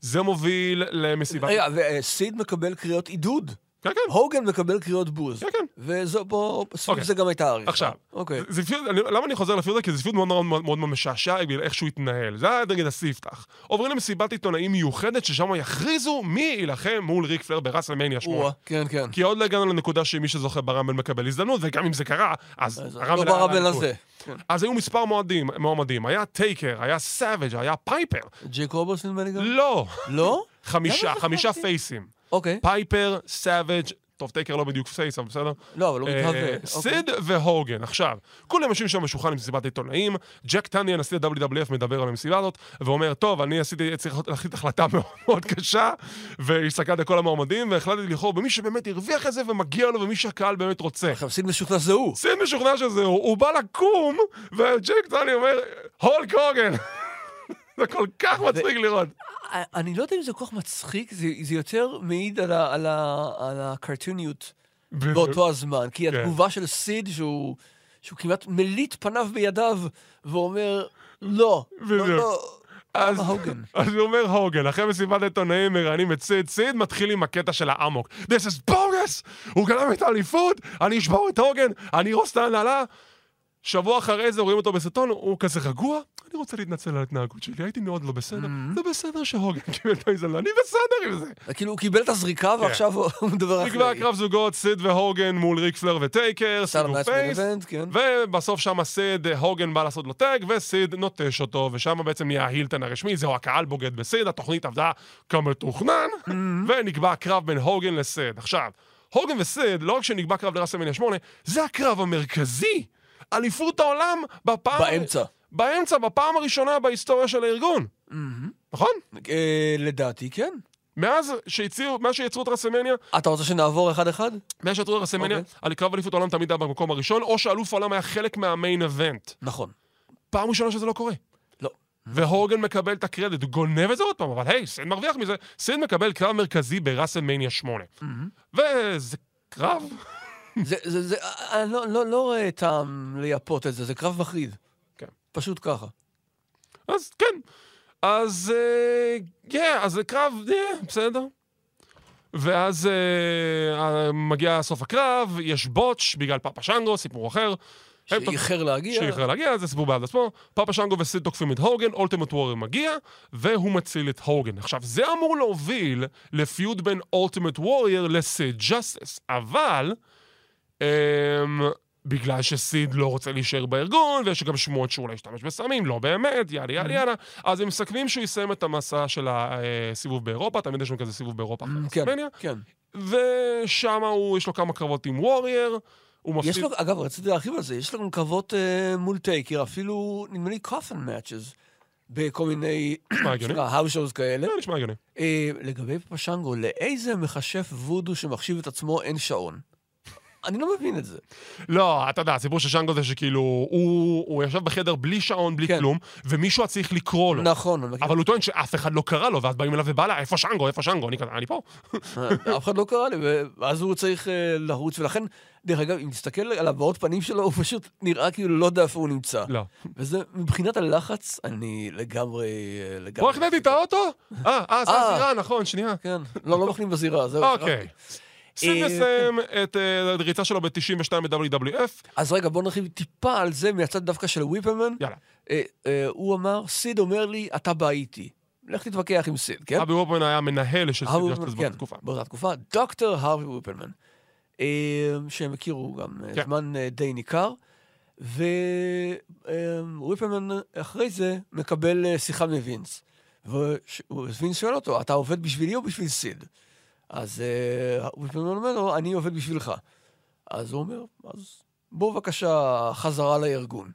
זה מוביל למסיבת... רגע, וסיד מקבל קריאות עידוד. כן, כן. הוגן מקבל קריאות בוז. כן, כן. וזו פה, סביב אוקיי. זה גם הייתה העריכה. עכשיו, אוקיי. זה feud, אני, למה אני חוזר ל feud הזה? כי זה feud מאוד מאוד מאוד משעשע בגלל איך שהוא התנהל. זה היה נגד הספתח. עוברים למסיבת עיתונאים מיוחדת, ששם יכריזו מי יילחם מול ריק פלייר בראסלמניה 8. או-אה, כן, כן. כי עוד לא הגענו לנקודה שמי שזוכה ברמבל מקבל הזדמנות, וגם אם זה קרה, אז אז הרמבל לא לאליפות. הזה. כן. אז היו מספר מועדים, מועמדים. היה טייקר, היה סאביג', היה פייפר. ג'ייק רוברטס נדמה לי גם? לא! לא? חמישה, חמישה? פייסים. אוקיי. פייפר, סאביג', טוב, טייקר לא בדיוק face, אבל בסדר. לא, אבל הוא אה, מתהווה. אוקיי. סיד והוגן. עכשיו, כולם יושבים שם בשולחן עם מסיבת עיתונאים, ג'ק טאני, נשיא ה-WWF, מדבר על המסיבה הזאת, ואומר, טוב, אני עשיתי, צריך להחליט החלטה מאוד מאוד קשה, והסתכלתי על כל המועמדים, והחלטתי לבחור במי שבאמת הרוויח את זה ומגיע לו, ומי שהקהל באמת רוצה. עכשיו, סיד משוכנע זה הוא. סיד משוכנע שזה הוא, הוא בא לקום, וג'ק טניה אומר, הולק הוגן. זה כל כך מצחיק לראות. אני לא יודע אם זה כל כך מצחיק, זה, זה יותר מעיד על, ה, על, ה, על הקרטוניות באותו הזמן. כי כן. התגובה של סיד, שהוא, שהוא כמעט מליט פניו בידיו, ואומר, לא, לא. לא, אז- הוגן? אז הוא אומר הוגן, אחרי מסיבת עיתונאים מראיינים את סיד, סיד מתחיל עם הקטע של האמוק. This is bogus! הוא גנב את האליפות, אני אשבור את הוגן, אני ארוס את ההנהלה. שבוע אחרי זה רואים אותו בסרטון, הוא כזה רגוע, אני רוצה להתנצל על ההתנהגות שלי, הייתי מאוד לא בסדר. זה בסדר שהוגן קיבל את ההזדמנות, אני בסדר עם זה. כאילו, הוא קיבל את הזריקה ועכשיו הוא מדבר נקבע אחרי. קרב זוגות, סיד והוגן מול ריק פלייר וטייקר, סיד ו face. כן. ובסוף שם סיד, הוגן בא לעשות לו tag, וסיד נוטש אותו, ושם בעצם נהיה ה heel turn הרשמי, זהו, הקהל בוגד בסיד, התוכנית עבדה כמתוכנן, ונקבע קרב בין הוגן לסיד. עכשיו, הוגן וסיד, לא רק שנקבע קרב לרסלמניה 8, זה הקרב המרכזי, אליפות העולם בפעם... באמצע. באמצע, בפעם הראשונה בהיסטוריה של הארגון. נכון? אה, לדעתי, כן. מאז שהציעו, מאז שיצרו את רסלמניה, אתה רוצה שנעבור אחד-אחד? מאז שיצרו את רסלמניה, אוקיי. על קרב אליפות העולם תמיד היה במקום הראשון, או שאלוף העולם היה חלק מה main event. נכון. פעם ראשונה שזה לא קורה. לא. והוגן מקבל את הקרדיט, הוא גונב את זה עוד פעם, אבל היי, סיד מרוויח מזה. סיד מקבל קרב מרכזי בראסלמניה 8. וזה קרב, זה, זה, זה, אני לא, לא, לא רואה טעם לייפות את זה, זה קרב מחריד. פשוט ככה. אז כן. אז, אה, כן, אז זה קרב, אה, בסדר. ואז אה, מגיע סוף הקרב, יש בוטש בגלל פאפה שאנגו, סיפור אחר. שאיחר להגיע. שאיחר להגיע, זה סיפור בעד עצמו. פאפה שאנגו וסיד תוקפים את הוגן, אולטימט ווריור מגיע, והוא מציל את הוגן. עכשיו, זה אמור להוביל ל feud בין אולטימט ווריור לסיד ג'סטיס, אבל... אמ, בגלל שסיד לא רוצה להישאר בארגון, ויש גם שמועות שאולי ישתמש בסמים, לא באמת, יאללה יאללה יאללה. אז הם מסכמים שהוא יסיים את המסע של הסיבוב באירופה, תמיד יש לנו כזה סיבוב באירופה אחרי כן, רסלמניה, כן. ושם הוא, יש לו כמה קרבות עם וורייר, הוא מפסיד... יש לו, אגב, רציתי להרחיב על זה, יש לנו קרבות אה, מול טייקר, אפילו, נדמה לי, coffin matches, בכל מיני, נשמע הגיוני. האוס שואוז כאלה. זה נשמע הגיוני. אה, לגבי פפשנגו, לאיזה מכשף וודו שמחשיב את עצמו אין שעון? אני לא מבין את זה. לא, אתה יודע, הסיפור של שאנגו זה שכאילו, הוא, הוא ישב בחדר בלי שעון, בלי כן. כלום, ומישהו היה צריך לקרוא לו. נכון, אני מכיר. אבל הוא טוען שאף אחד לא קרא לו, ואז באים אליו ובא לה, איפה שאנגו, איפה שאנגו? אני אני פה. אף אחד לא קרא לי, ואז הוא צריך אה, לרוץ, ולכן דרך אגב, אם תסתכל על הבעות פנים שלו, הוא פשוט נראה כאילו לא יודע איפה הוא נמצא. לא. וזה, מבחינת הלחץ, אני לגמרי... אה, לגמרי... פה החנאתי את האוטו? אה, אה, זה אה. הזירה, נכון, שנייה. כן, לא, לא מכנים בזירה, זהו. אוקיי. סיד אה, מסיים את אה, הריצה שלו ב-92 ב-WWF. אז רגע, בוא נרחיב טיפה על זה מהצד דווקא של וויפרמן. יאללה. אה, הוא אמר, סיד אומר לי, אתה בא איתי. לך תתווכח עם סיד, כן? אבי וופמן היה מנהל של סיד וויפרמן, באותה כן, תקופה. באותה תקופה. דוקטור הרווי וויפרמן, שהם הכירו גם כן. זמן די ניכר, וויפרמן אחרי זה מקבל שיחה מווינס. ווינס שואל אותו, אתה עובד בשבילי או בשביל סיד? אז אה, וויפרמן אומר לו, אני עובד בשבילך. אז הוא אומר, אז בוא בבקשה חזרה לארגון.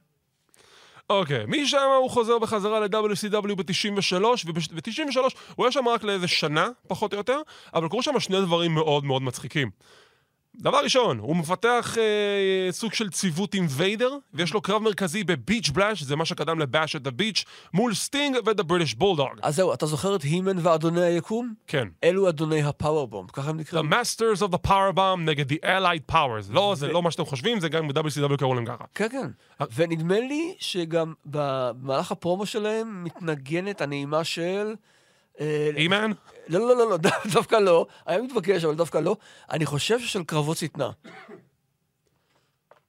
אוקיי, משם הוא חוזר בחזרה ל-WCW ב-93, וב-93 הוא היה שם רק לאיזה שנה, פחות או יותר, אבל קרו שם שני דברים מאוד מאוד מצחיקים. דבר ראשון, הוא מפתח אה, סוג של ציוות עם ויידר, ויש לו קרב מרכזי ב Beach Blast, זה מה שקדם ל Bash at the Beach, מול סטינג ו the בריטיש בולדוג. אז זהו, אתה זוכר את הימן ואדוני היקום? כן. אלו אדוני ה powerbomb, ככה הם The נקראים. Masters of the Powerbomb נגד The Allied Powers. לא, זה לא מה שאתם חושבים, זה גם ב-WCW קראו להם ככה. כן, כן. ונדמה לי שגם במהלך הפרומו שלהם מתנגנת הנעימה של... אה, אימן? לא, לא, לא, לא, דווקא לא. היה מתבקש, אבל דווקא לא. אני חושב ששל קרבות שטנה.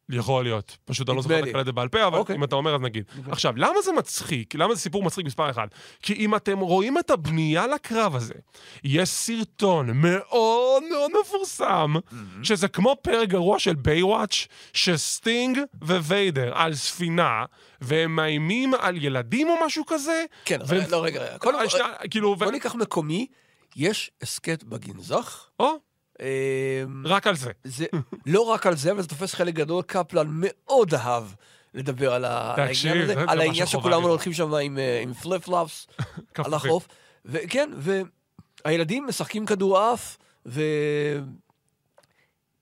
יכול להיות. פשוט אני לא זוכר לי. את הקלטת בעל פה, אבל אוקיי. אם אתה אומר אז נגיד. עכשיו, למה זה מצחיק? למה זה סיפור מצחיק מספר אחד? כי אם אתם רואים את הבנייה לקרב הזה, יש סרטון מאוד מאוד מפורסם, שזה כמו פרק גרוע של בייוואץ', שסטינג וויידר על ספינה, והם מאיימים על ילדים או משהו כזה. כן, והם- לא, רגע, רגע. קודם אה, כל, כאילו, ו- בוא ניקח מקומי. יש הסכת בגנזך. או, רק על זה. זה לא רק על זה, אבל זה תופס חלק גדול. קפלן מאוד אהב לדבר על העניין הזה, זה על העניין שכולם. הולכים שם עם, אה, עם flip-flops על. החוף. וכן, והילדים משחקים כדורעף, ו...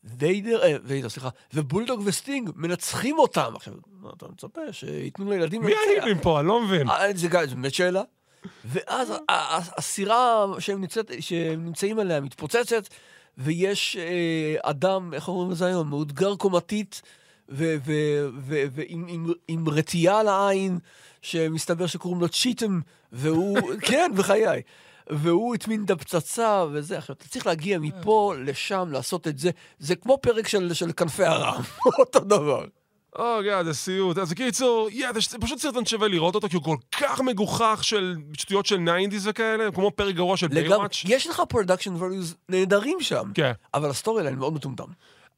ויידר, אה, ויידר, סליחה, ובולדוג וסטינג מנצחים אותם. עכשיו, מה אתה מצפה? שייתנו לילדים מי האיבים פה? אני לא מבין. אה, זה באמת שאלה. ואז הסירה שהם נמצאים עליה מתפוצצת, ויש אה, אדם, איך אומרים לזה היום? מאותגר קומתית, ועם עם, עם רטייה על העין, שמסתבר שקוראים לו צ'יטם, והוא, כן, בחיי. והוא הטמין את הפצצה וזה. עכשיו, אתה צריך להגיע מפה לשם, לעשות את זה. זה כמו פרק של, של כנפי הרם, אותו דבר. או, גאה, זה סיוט. אז בקיצור, יא, זה פשוט סרטון שווה לראות אותו, כי הוא כל כך מגוחך של שטויות של 90's וכאלה, כמו פרק גרוע של לגמרי. Baywatch. יש לך production values נהדרים שם. כן. אבל ה storyline מאוד מטומטם.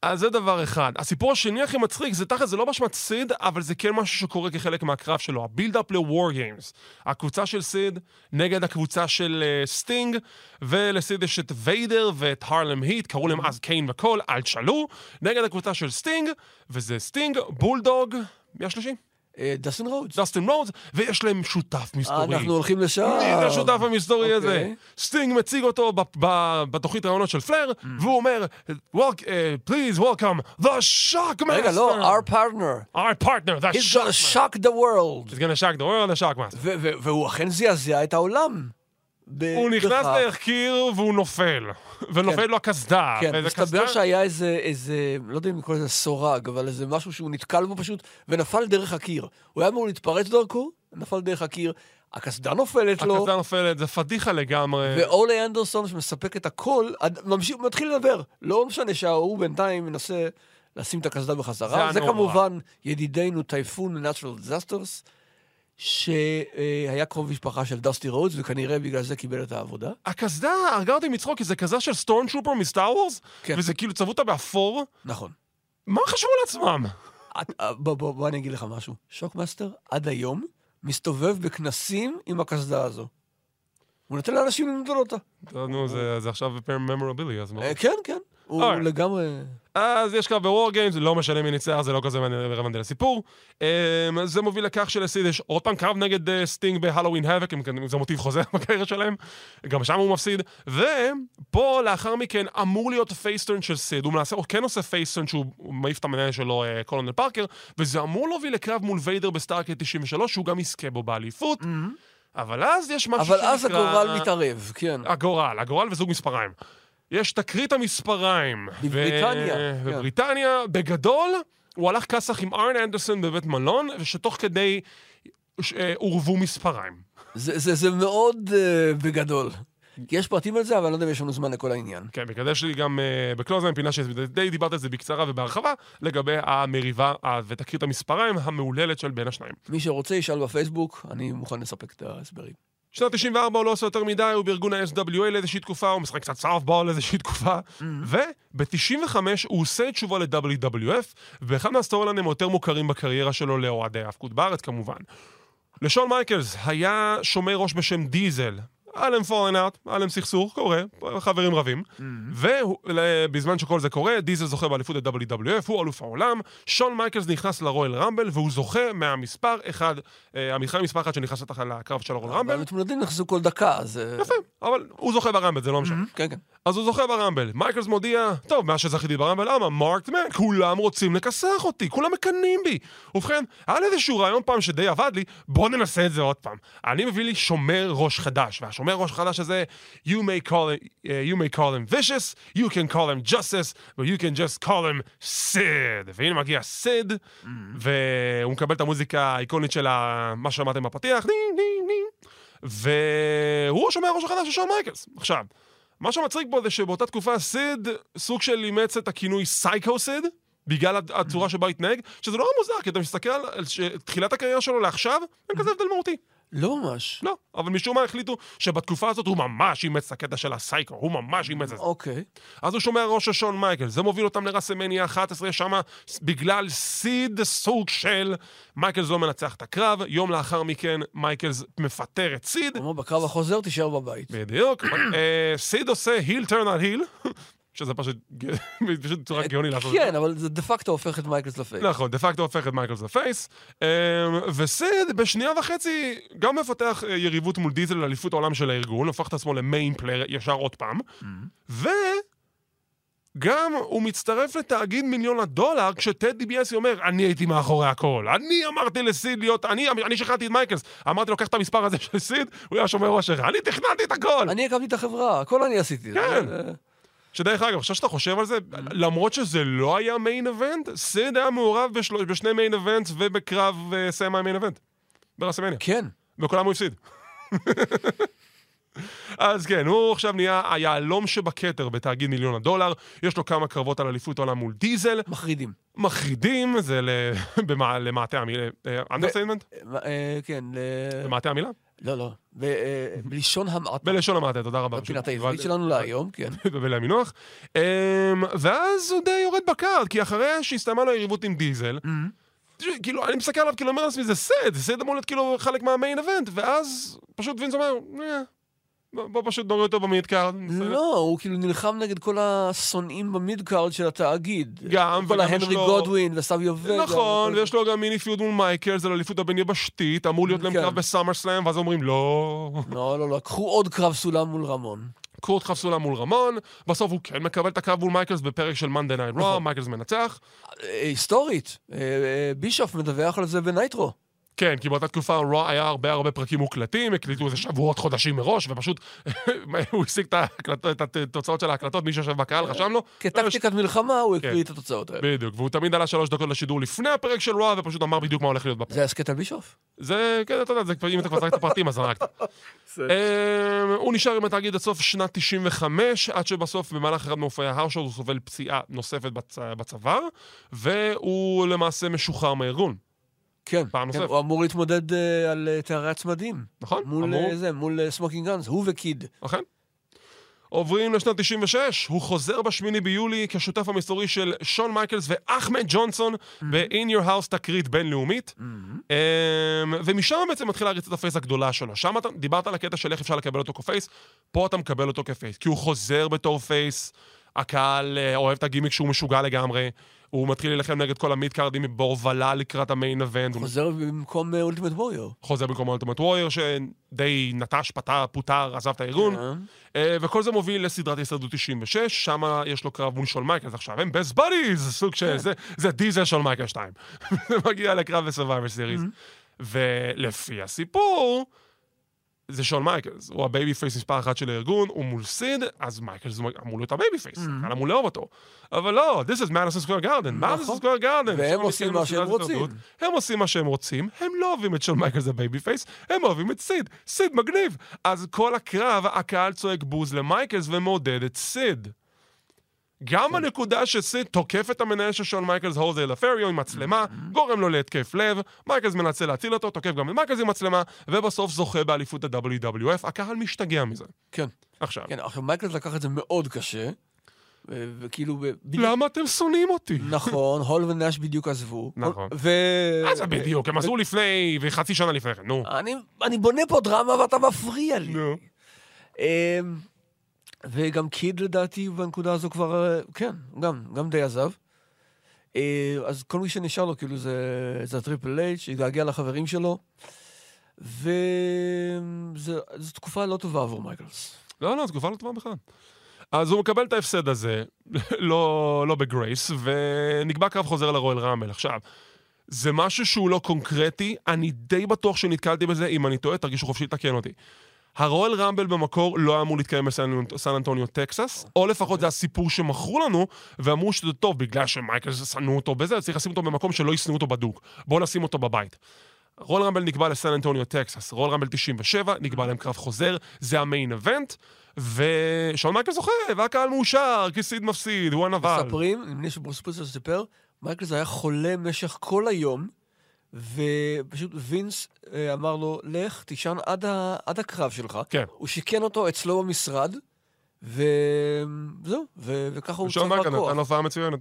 אז זה דבר אחד. הסיפור השני הכי מצחיק, זה תכל'ס, זה לא באשמת סיד, אבל זה כן משהו שקורה כחלק מהקרב שלו. ה build-up ל-War Games. הקבוצה של סיד נגד הקבוצה של אה, סטינג, ולסיד יש את ויידר ואת הרלם היט, קראו להם אז קיין וקול, אל תשאלו, נגד הקבוצה של סטינג, וזה סטינג, בולדוג, מי השלישי? אה, דסטין רודס. דסטין רודס, ויש להם שותף מסתורי. אנחנו הולכים לשם. מי זה השותף המסתורי הזה? אוקיי. סטינג מציג אותו בתוכנית ראיונות של פלר, והוא אומר, "Welc- אה, please welcome the shock master. רגע, לא, our partner. Our partner, the He's shock gonna master. shock the world. He's gonna shock the world, the shock master. והוא אכן זעזע את העולם. הוא נכנס בכך. להחקיר והוא נופל. ונופל לו הקסדה. כן, מסתבר שהיה איזה, איזה, לא יודע אם לקרוא לזה סורג, אבל איזה משהו שהוא נתקל בו פשוט, ונפל דרך הקיר. הוא היה אמור להתפרץ דרכו, נפל דרך הקיר, הקסדה נופלת לו, הקסדה נופלת, זה פדיחה לגמרי. ואולי אנדרסון שמספק את הכל, ממשיך, מתחיל לדבר. לא משנה שההוא בינתיים מנסה לשים את הקסדה זה בחזרה. זה הנורא. כמובן ידידנו טייפון Natural Disasters, שהיה קרוב משפחה של דסטי רודס, וכנראה בגלל זה קיבל את העבודה. הקסדה הרגה אותי מצחוק, כי זה קסדה של stormtrooper מ Star Wars, כן. וזה כאילו צבעו אותה באפור. נכון. מה חשבו לעצמם? אה, בוא, בוא, בוא אני אגיד לך משהו. שוקמאסטר עד היום מסתובב בכנסים עם הקסדה הזו. הוא נותן לאנשים למדוד אותה. נו, זה עכשיו בפרם memorabilia, אז מה? אה, כן, כן. הוא אוקיי. לגמרי... אז יש קרב ב War Games, לא משנה מי ניצח, זה לא כזה רלוונטי לסיפור. אמ, זה מוביל לכך שלסיד יש עוד פעם קרב נגד אה, סטינג ב Halloween Havoc, אם זה מוטיב חוזר בקריירה שלהם, גם שם הוא מפסיד. ופה לאחר מכן אמור להיות face turn של סיד, הוא מנסה, הוא כן עושה face turn שהוא הוא מעיף את המנהל שלו, אה, קולונל פארקר, וזה אמור להוביל לקרב מול ויידר ב Starrcade 93, שהוא גם יזכה בו באליפות. אבל אז יש משהו אבל אז שנקרא- הגורל מתערב, כן. הגורל, הגורל וזוג מספריים. יש תקרית המספריים. בבריטניה, ו... כן. בבריטניה, בגדול, הוא הלך כסח עם ארן אנדרסון בבית מלון, ושתוך כדי ש- אה, עורבו מספריים. זה, זה, זה מאוד uh, בגדול. יש פרטים על זה, אבל אני לא יודע אם יש לנו זמן לכל העניין. כן, בגלל זה יש לי גם uh, בקלוזן פינה שדי דיברת על זה בקצרה ובהרחבה, לגבי המריבה uh, ותקרית המספריים המהוללת של בין השניים. מי שרוצה ישאל בפייסבוק, אני מוכן לספק את ההסברים. שנת 94 הוא לא עושה יותר מדי, הוא בארגון ה-SWA לאיזושהי תקופה, הוא משחק קצת softball לאיזושהי תקופה, וב-95 הוא עושה תשובה ל-WWF, ואחד מהסטורי ליינים היותר מוכרים בקריירה שלו לאוהדי ההאבקות בארץ כמובן. לשון מייקלס היה שומר ראש בשם דיזל. היה להם falling out, היה להם סכסוך, קורה, חברים רבים. ובזמן שכל זה קורה, דיזל זוכה באליפות ה-WWF, הוא אלוף העולם, שון מייקלס נכנס לרויאל רמבל, והוא זוכה מהמספר אחד, אה, המתחרה מספר אחד שנכנס לתח- לקרב של הרויאל רמבל. המתמודדים נכנסו כל דקה, אז... אה, יפה, אבל הוא זוכה ברמבל, זה לא משנה. כן, כן. אז הוא זוכה ברמבל. מייקלס מודיע, טוב, מאז שזכיתי ברמבל, למה? מרק מן, כולם רוצים לכסח אותי, כולם מקנאים בי. ובכן, היה לי איזשהו רעיון פעם שדי עבד לי, בוא ננסה את זה עוד פעם. אני מביא לי שומר ראש חדש, והשומר ראש חדש הזה, you may call him, uh, you may call him vicious, you can call him justice, but you can just call him sid. והנה מגיע סיד, והוא מקבל את המוזיקה האיקונית של ה- מה שמעתם בפתיח, דינג דינג דינג. והוא השומר הראש החדש של שון מייקלס. עכשיו, מה שמצחיק בו זה שבאותה תקופה סיד סוג של אימץ את הכינוי סייקו סיד, בגלל הצורה שבה התנהג, שזה נורא מוזר, כי אתה מסתכל על תחילת הקריירה שלו לעכשיו, אין כזה הבדל מהותי. לא ממש. לא, אבל משום מה החליטו שבתקופה הזאת הוא ממש אימץ את הקטע של הסייקו, הוא ממש אימץ את זה. אוקיי. אז הוא שומר ראש של שון מייקל, זה מוביל אותם לרסלמניה 11, שמה בגלל סיד סוג של מייקלס לא מנצח את הקרב, יום לאחר מכן מייקלס מפטר את סיד, כלומר, בקרב החוזר תישאר בבית. בדיוק. אה, סיד עושה heel turn על heel, שזה פשוט פשוט צורה גאוני לעשות. את זה. כן, אבל זה דה פקטו הופך את מייקלס ל face. נכון, דה פקטו הופך את מייקלס ל face. אמ, וסיד בשנייה וחצי גם מפתח אה, יריבות מול דיזל לאליפות העולם של הארגון, הופך את עצמו ל main player ישר עוד פעם. וגם הוא מצטרף לתאגיד מיליון הדולר כשטד דיביאסי אומר, אני הייתי מאחורי הכל. אני אמרתי לסיד להיות, אני, אני שכנעתי את מייקלס. אמרתי לו, קח את המספר הזה של סיד, הוא היה שומר ראש. אני תכננתי את הכל. אני הקמתי את החברה, הכל אני עשיתי. כן. שדרך אגב, עכשיו שאתה חושב על זה, למרות שזה לא היה main event, סיד היה מעורב בשלוש, בשני main events ובקרב אה, semi-main event. ברסלמניה. כן. וכולם הוא הפסיד. אז כן, הוא עכשיו נהיה היהלום שבכתר בתאגיד מיליון הדולר, יש לו כמה קרבות על אליפות העולם מול דיזל, מחרידים. מחרידים, זה למעטה המילה, understatement? אה, אה, כן, ל- למעטה המילה? לא, לא. אה, בלשון המעטה. בלשון המעטה, תודה רבה. בפינת. העברית שלנו להיום, כן. ולמינוח. אמ, ואז הוא די יורד ב card, כי אחרי שהסתיימה לו היריבות עם דיזל, כאילו, אני מסתכל עליו, כאילו, אומר לעצמי, זה סד, זה סד אמור להיות כאילו חלק מה main event, ואז פשוט וינס אומר, "אה, בוא פשוט נוריד אותו ב mid card. לא, הוא כאילו נלחם נגד כל השונאים ב mid card של התאגיד. גם, כל וגם יש ההנרי לו- גודווין וסאביו וגה. נכון, ויש לו גם mini feud מול מייקלס, זה לאליפות הבין יבשתית, אמור להיות להם כן. קרב ב SummerSlam, ואז אומרים, לא. לא, לא, לא, קחו עוד קרב סולם מול רמון. קורט חפסולה מול רמון, בסוף הוא כן מקבל את הקרב מול מייקלס בפרק של Monday Night נכון. מייקלס מנצח. אה, היסטורית, אה, אה, בישוף מדווח על זה בנייטרו. כן, כי באותה תקופה רוע היה הרבה הרבה פרקים מוקלטים, הקליטו איזה שבועות, חודשים מראש, ופשוט הוא השיג את התוצאות של ההקלטות, מי שיושב בקהל רשם לו. כטקטיקת מלחמה הוא כן. הקריא את התוצאות האלה. בדיוק, והוא תמיד עלה שלוש דקות לשידור לפני הפרק של רוע, ופשוט אמר בדיוק מה הולך להיות בפרק. זה הסכת על בישוף? זה, כן, אתה יודע, אם אתה כבר צריך את הפרטים, אז זרקת. אמ, הוא נשאר עם התאגיד עד סוף שנת 95, עד שבסוף במהלך אחד מאופי ההרשו הוא סובל פציעה נוספת בצ- בצוואר, והוא למעשה משוחרר מהארגון, כן. פעם כן, נוספת. הוא אמור להתמודד אה, על אה, תארי הצמדים. נכון? מול אמור. אה, זה, מול Smoking Gunns, הוא וקיד. אכן. עוברים לשנת 96, הוא חוזר בשמיני ביולי כשותף המסתורי של שון מייקלס ואחמד ג'ונסון ב-In Your House תקרית בינלאומית. אמ, ומשם בעצם מתחילה ריצת ה face הגדולה שלו. שם אתה דיברת על הקטע של איך אפשר לקבל אותו כ face, פה אתה מקבל אותו כ face. כי הוא חוזר בתור face, הקהל אה, אוהב את הגימיק שהוא משוגע לגמרי, הוא מתחיל להילחם נגד כל ה mid card ים בהובלה לקראת ה main event. הוא חוזר במקום אולטימט ווריור. חוזר במקום אולטימט ווריור, שדי נטש, פוטר, פוטר, עזב את הארגון. אה, וכל זה מוביל לסדרת הישרדות 96, שם יש לו קרב מול שון מייקלס עכשיו, הם best buddies, סוג של, זה, זה דיזל שון מייקל 2. זה מגיע לקרב ב Survivor Series. ולפי הסיפור, זה שון מייקלס, הוא ה babyface מספר אחת של הארגון, הוא מול סיד, אז מייקלס אמור להיות ה babyface, קהל אמור לאהוב אותו. אבל לא, this is Madison Square Garden, Madison Square Garden. והם עושים מה שהם רוצים. הם עושים מה שהם רוצים, הם לא אוהבים את שון מייקלס ה babyface, הם אוהבים את סיד, סיד מגניב. אז כל הקרב, הקהל צועק בוז למייקלס ומעודד את סיד. גם הנקודה שסיד תוקף את המנהל של שון מייקלס, חוזה לותריו, עם מצלמה, גורם לו להתקף לב, מייקלס מנסה להציל אותו, תוקף גם את מייקלס עם מצלמה, ובסוף זוכה באליפות ה-WWF, הקהל משתגע מזה. כן. עכשיו, כן, עכשיו מייקלס לקח את זה מאוד קשה, וכאילו... למה אתם שונאים אותי? נכון, הול ונאש בדיוק עזבו. נכון. ו... מה זה בדיוק? הם עזרו לפני, וחצי שנה לפני כן, נו. אני, אני בונה פה דרמה ואתה מפריע לי. נו. וגם קיד לדעתי בנקודה הזו כבר, אה, כן, גם, גם די עזב. אה, אז כל מי שנשאר לו כאילו זה, זה הטריפל אייץ', שהתגעגע לחברים שלו. וזו תקופה לא טובה עבור מייקלס. לא, לא, תקופה לא טובה בכלל. אז הוא מקבל את ההפסד הזה, לא, לא ב grace, ונקבע קרב חוזר ל Royal Rumble. עכשיו, זה משהו שהוא לא קונקרטי, אני די בטוח שנתקלתי בזה, אם אני טועה, תרגישו חופשי לתקן אותי. ה Royal Rumble במקור לא היה אמור להתקיים בסן סן אנטוניו, טקסס, או לפחות זה הסיפור שמכרו לנו, ואמרו שזה טוב, בגלל שמייקלס שנאו אותו בזה, צריך לשים אותו במקום שלא ישנאו אותו בדוק. בואו נשים אותו בבית. Royal Rumble נקבע לסן אנטוניו, טקסס. Royal Rumble 97, נקבע להם קרב חוזר, זה ה main event, ושון מייקלס זוכה, והקהל מאושר, כי סיד מפסיד, הוא הנבל. מספרים, נדמה לי שברוס פריצ'רד סיפר, מייקלס היה חולה במשך כל היום, ופשוט וינס אה, אמר לו, לך, תישן עד, ה, עד הקרב שלך. כן. הוא שיכן אותו אצלו במשרד, וזהו, ו- וככה הוא שון צבר מייקלס כוח. נתן הופעה מצוינת.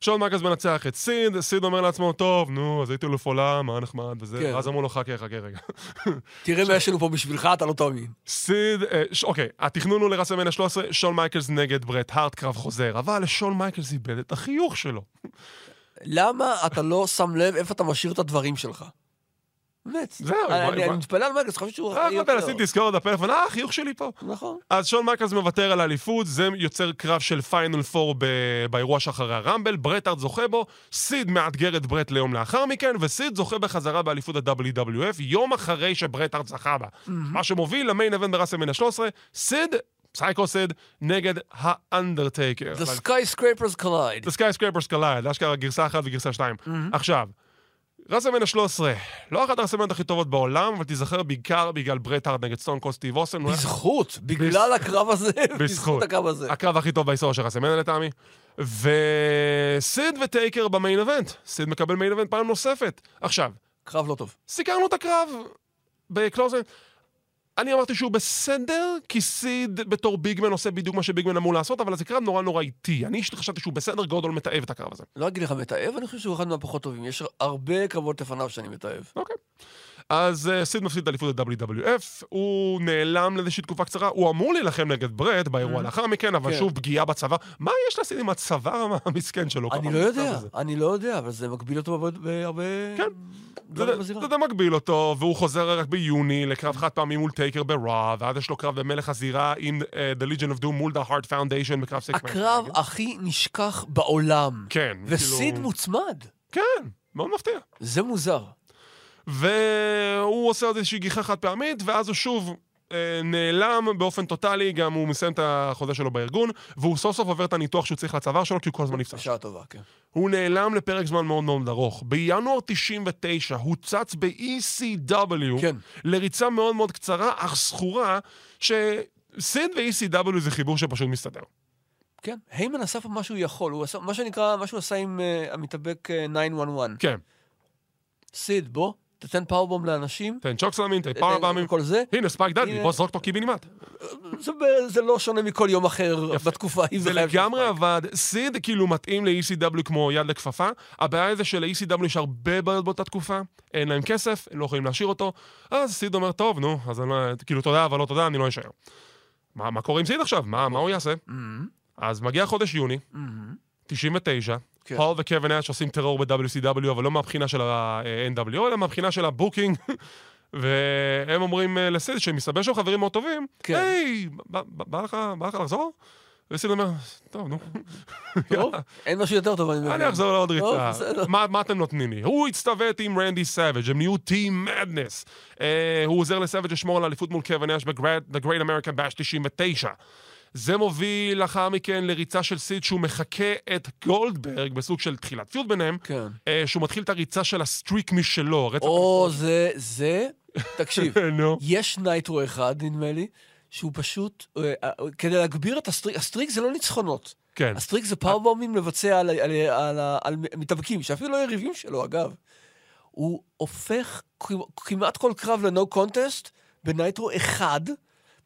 שון מייקלס מנצח את סיד, סיד אומר לעצמו, טוב, נו, אז הייתי אלוף עולם, מה נחמד וזה, כן. ואז אמרו לו, חכה, חכה רגע. תראה מה יש לנו פה בשבילך, אתה לא תאמין. סיד, אה, ש- אוקיי, התכנון הוא ל WrestleMania 13, שון מייקלס נגד ברט הארט, קרב חוזר, אבל לשון מייקלס איבד את החיוך שלו. למה אתה לא שם לב איפה אתה משאיר את הדברים שלך? באמת. זהו, אני- מתפלא על מייקלס, חושב שהוא אחראי יותר. עשיתי תזכורת בפלאפון, אה, החיוך שלי פה. נכון. אז שון מייקלס מוותר על האליפות, זה יוצר קרב של Final Four באירוע שאחרי ה Rumble, ברט הארט זוכה בו, סיד מאתגר את ברט ליום לאחר מכן, וסיד זוכה בחזרה באליפות ה-WWF יום אחרי שברט הארט זכה בה. מה שמוביל ל main event ב WrestleMania 13, סיד, פסייקו סיד, נגד האנדרטייקר. The skyscrapers collide. The Skyscrapers Collide, אשכרה גרסה אחת וגרסה שתיים. עכשיו, WrestleMania 13, לא אחת ה WrestleMania הכי טובות בעולם, אבל תיזכר בעיקר בגלל ברט הארט נגד סטון קול סטיב אוסטין. בזכות, בגלל הקרב הזה, בזכות הקרב הזה. הקרב הכי טוב בהיסטוריה של WrestleMania לטעמי. וסיד וטייקר במיין אבנט. סיד מקבל מיין אבנט פעם נוספת. עכשיו, קרב לא טוב. סיקרנו את הקרב בקלוזן. אני אמרתי שהוא בסדר, כי סיד בתור ביגמן עושה בדיוק מה שביגמן אמור לעשות, אבל זה קרב נורא נורא איטי. אני חשבתי שהוא בסדר, גודל מתעב את הקרב הזה. לא אגיד לך מתעב, אני חושב שהוא אחד מהפחות טובים. יש הרבה קרבות לפניו שאני מתעב. אוקיי. אז uh, סיד מפסיד את אליפות ה-WWF, הוא נעלם לאיזושהי תקופה קצרה, הוא אמור להילחם נגד ברט באירוע לאחר מכן, אבל כן. שוב פגיעה בצבא. מה יש לסיד עם הצוואר המסכן שלו? אני לא יודע? אני לא יודע, אבל זה מגביל אותו בהרבה-. כן. זה- מגביל אותו, והוא חוזר רק ביוני לקרב חד פעמי מול טייקר ב Raw, ואז יש לו קרב במלך הזירה עם uh, The Legion of Doom מול The Hart Foundation בקרב סיקס הקרב הכי נשכח בעולם. כן. וסיד כאילו- מוצמד. כן, מאוד מפתיע. זה מוזר. והוא עושה עוד איזושהי גיחה חד פעמית, ואז הוא שוב אה, נעלם באופן טוטאלי, גם הוא מסיים את החוזה שלו בארגון, והוא סוף סוף עובר את הניתוח שהוא צריך לצוואר שלו, כי הוא כל הזמן נפצע. בשעה טובה, כן. הוא נעלם לפרק זמן מאוד מאוד ארוך. בינואר 99 הוא צץ ב-ECW, כן. לריצה מאוד מאוד קצרה, אך זכורה, שסיד ו-ECW זה חיבור שפשוט מסתדר. כן. היימן עשה פה מה שהוא יכול. הוא עשה, מה שנקרא, מה שהוא עשה עם uh, המתאבק uh, 911. כן, סיד, בוא, תתן powerbomb לאנשים. תן צ'וק סלאמין, תן תן powerbomb ים. כל זה. הנה, ספייק דאדלי, הנה. בוא זרוק אותו קיבינימט. זה, לא שונה מכל יום אחר. בתקופה ההיא. זה לגמרי. עבד, סיד כאילו מתאים ל-ECW כמו יד לכפפה, הבעיה זה של-ECW יש הרבה בעיות באותה תקופה, אין להם כסף, הם לא יכולים להשאיר אותו, אז סיד אומר, טוב, נו, אז אני לא, כאילו תודה, אבל לא תודה, אני לא אשאר. מה, מה קורה עם סיד עכשיו? מה, מה הוא יעשה? אז מגיע חודש יוני, מהמם. 99, כן. הול וקווין נאש עושים טרור ב-WCW, אבל לא מהבחינה של ה-NWO, אלא מהבחינה של ה booking. והם אומרים אה, לסיד, שמסתבר שהם חברים מאוד טובים, כן. היי, בא- לך בא לך לחזור? וסיד אומר, טוב, נו. טוב, אין משהו יותר טוב, אני מבין. אני אחזור לעוד ריצה. מה מה אתם נותנים לי? הוא הצטוות עם רנדי סאביג', הם נהיו טים מאדנס. הוא עוזר לסאביג' לשמור על האליפות מול קווין נאש ב-The Great American Bash 99. זה מוביל לאחר מכן לריצה של סיד שהוא מחקה את גולדברג בסוג של תחילת feud ביניהם. כן. אה, שהוא מתחיל את הריצה של ה streak משלו. רצף או, זה, זה, תקשיב, נו. יש נייטרו אחד, נדמה לי, שהוא פשוט, אה, אה, כדי להגביר את ה streak, ה streak זה לא ניצחונות. כן. ה streak זה powerbomb ים לבצע על, על, על, על מתאבקים, שאפילו לא יריבים שלו, אגב. הוא הופך כמעט כל קרב ל no contest בנייטרו אחד,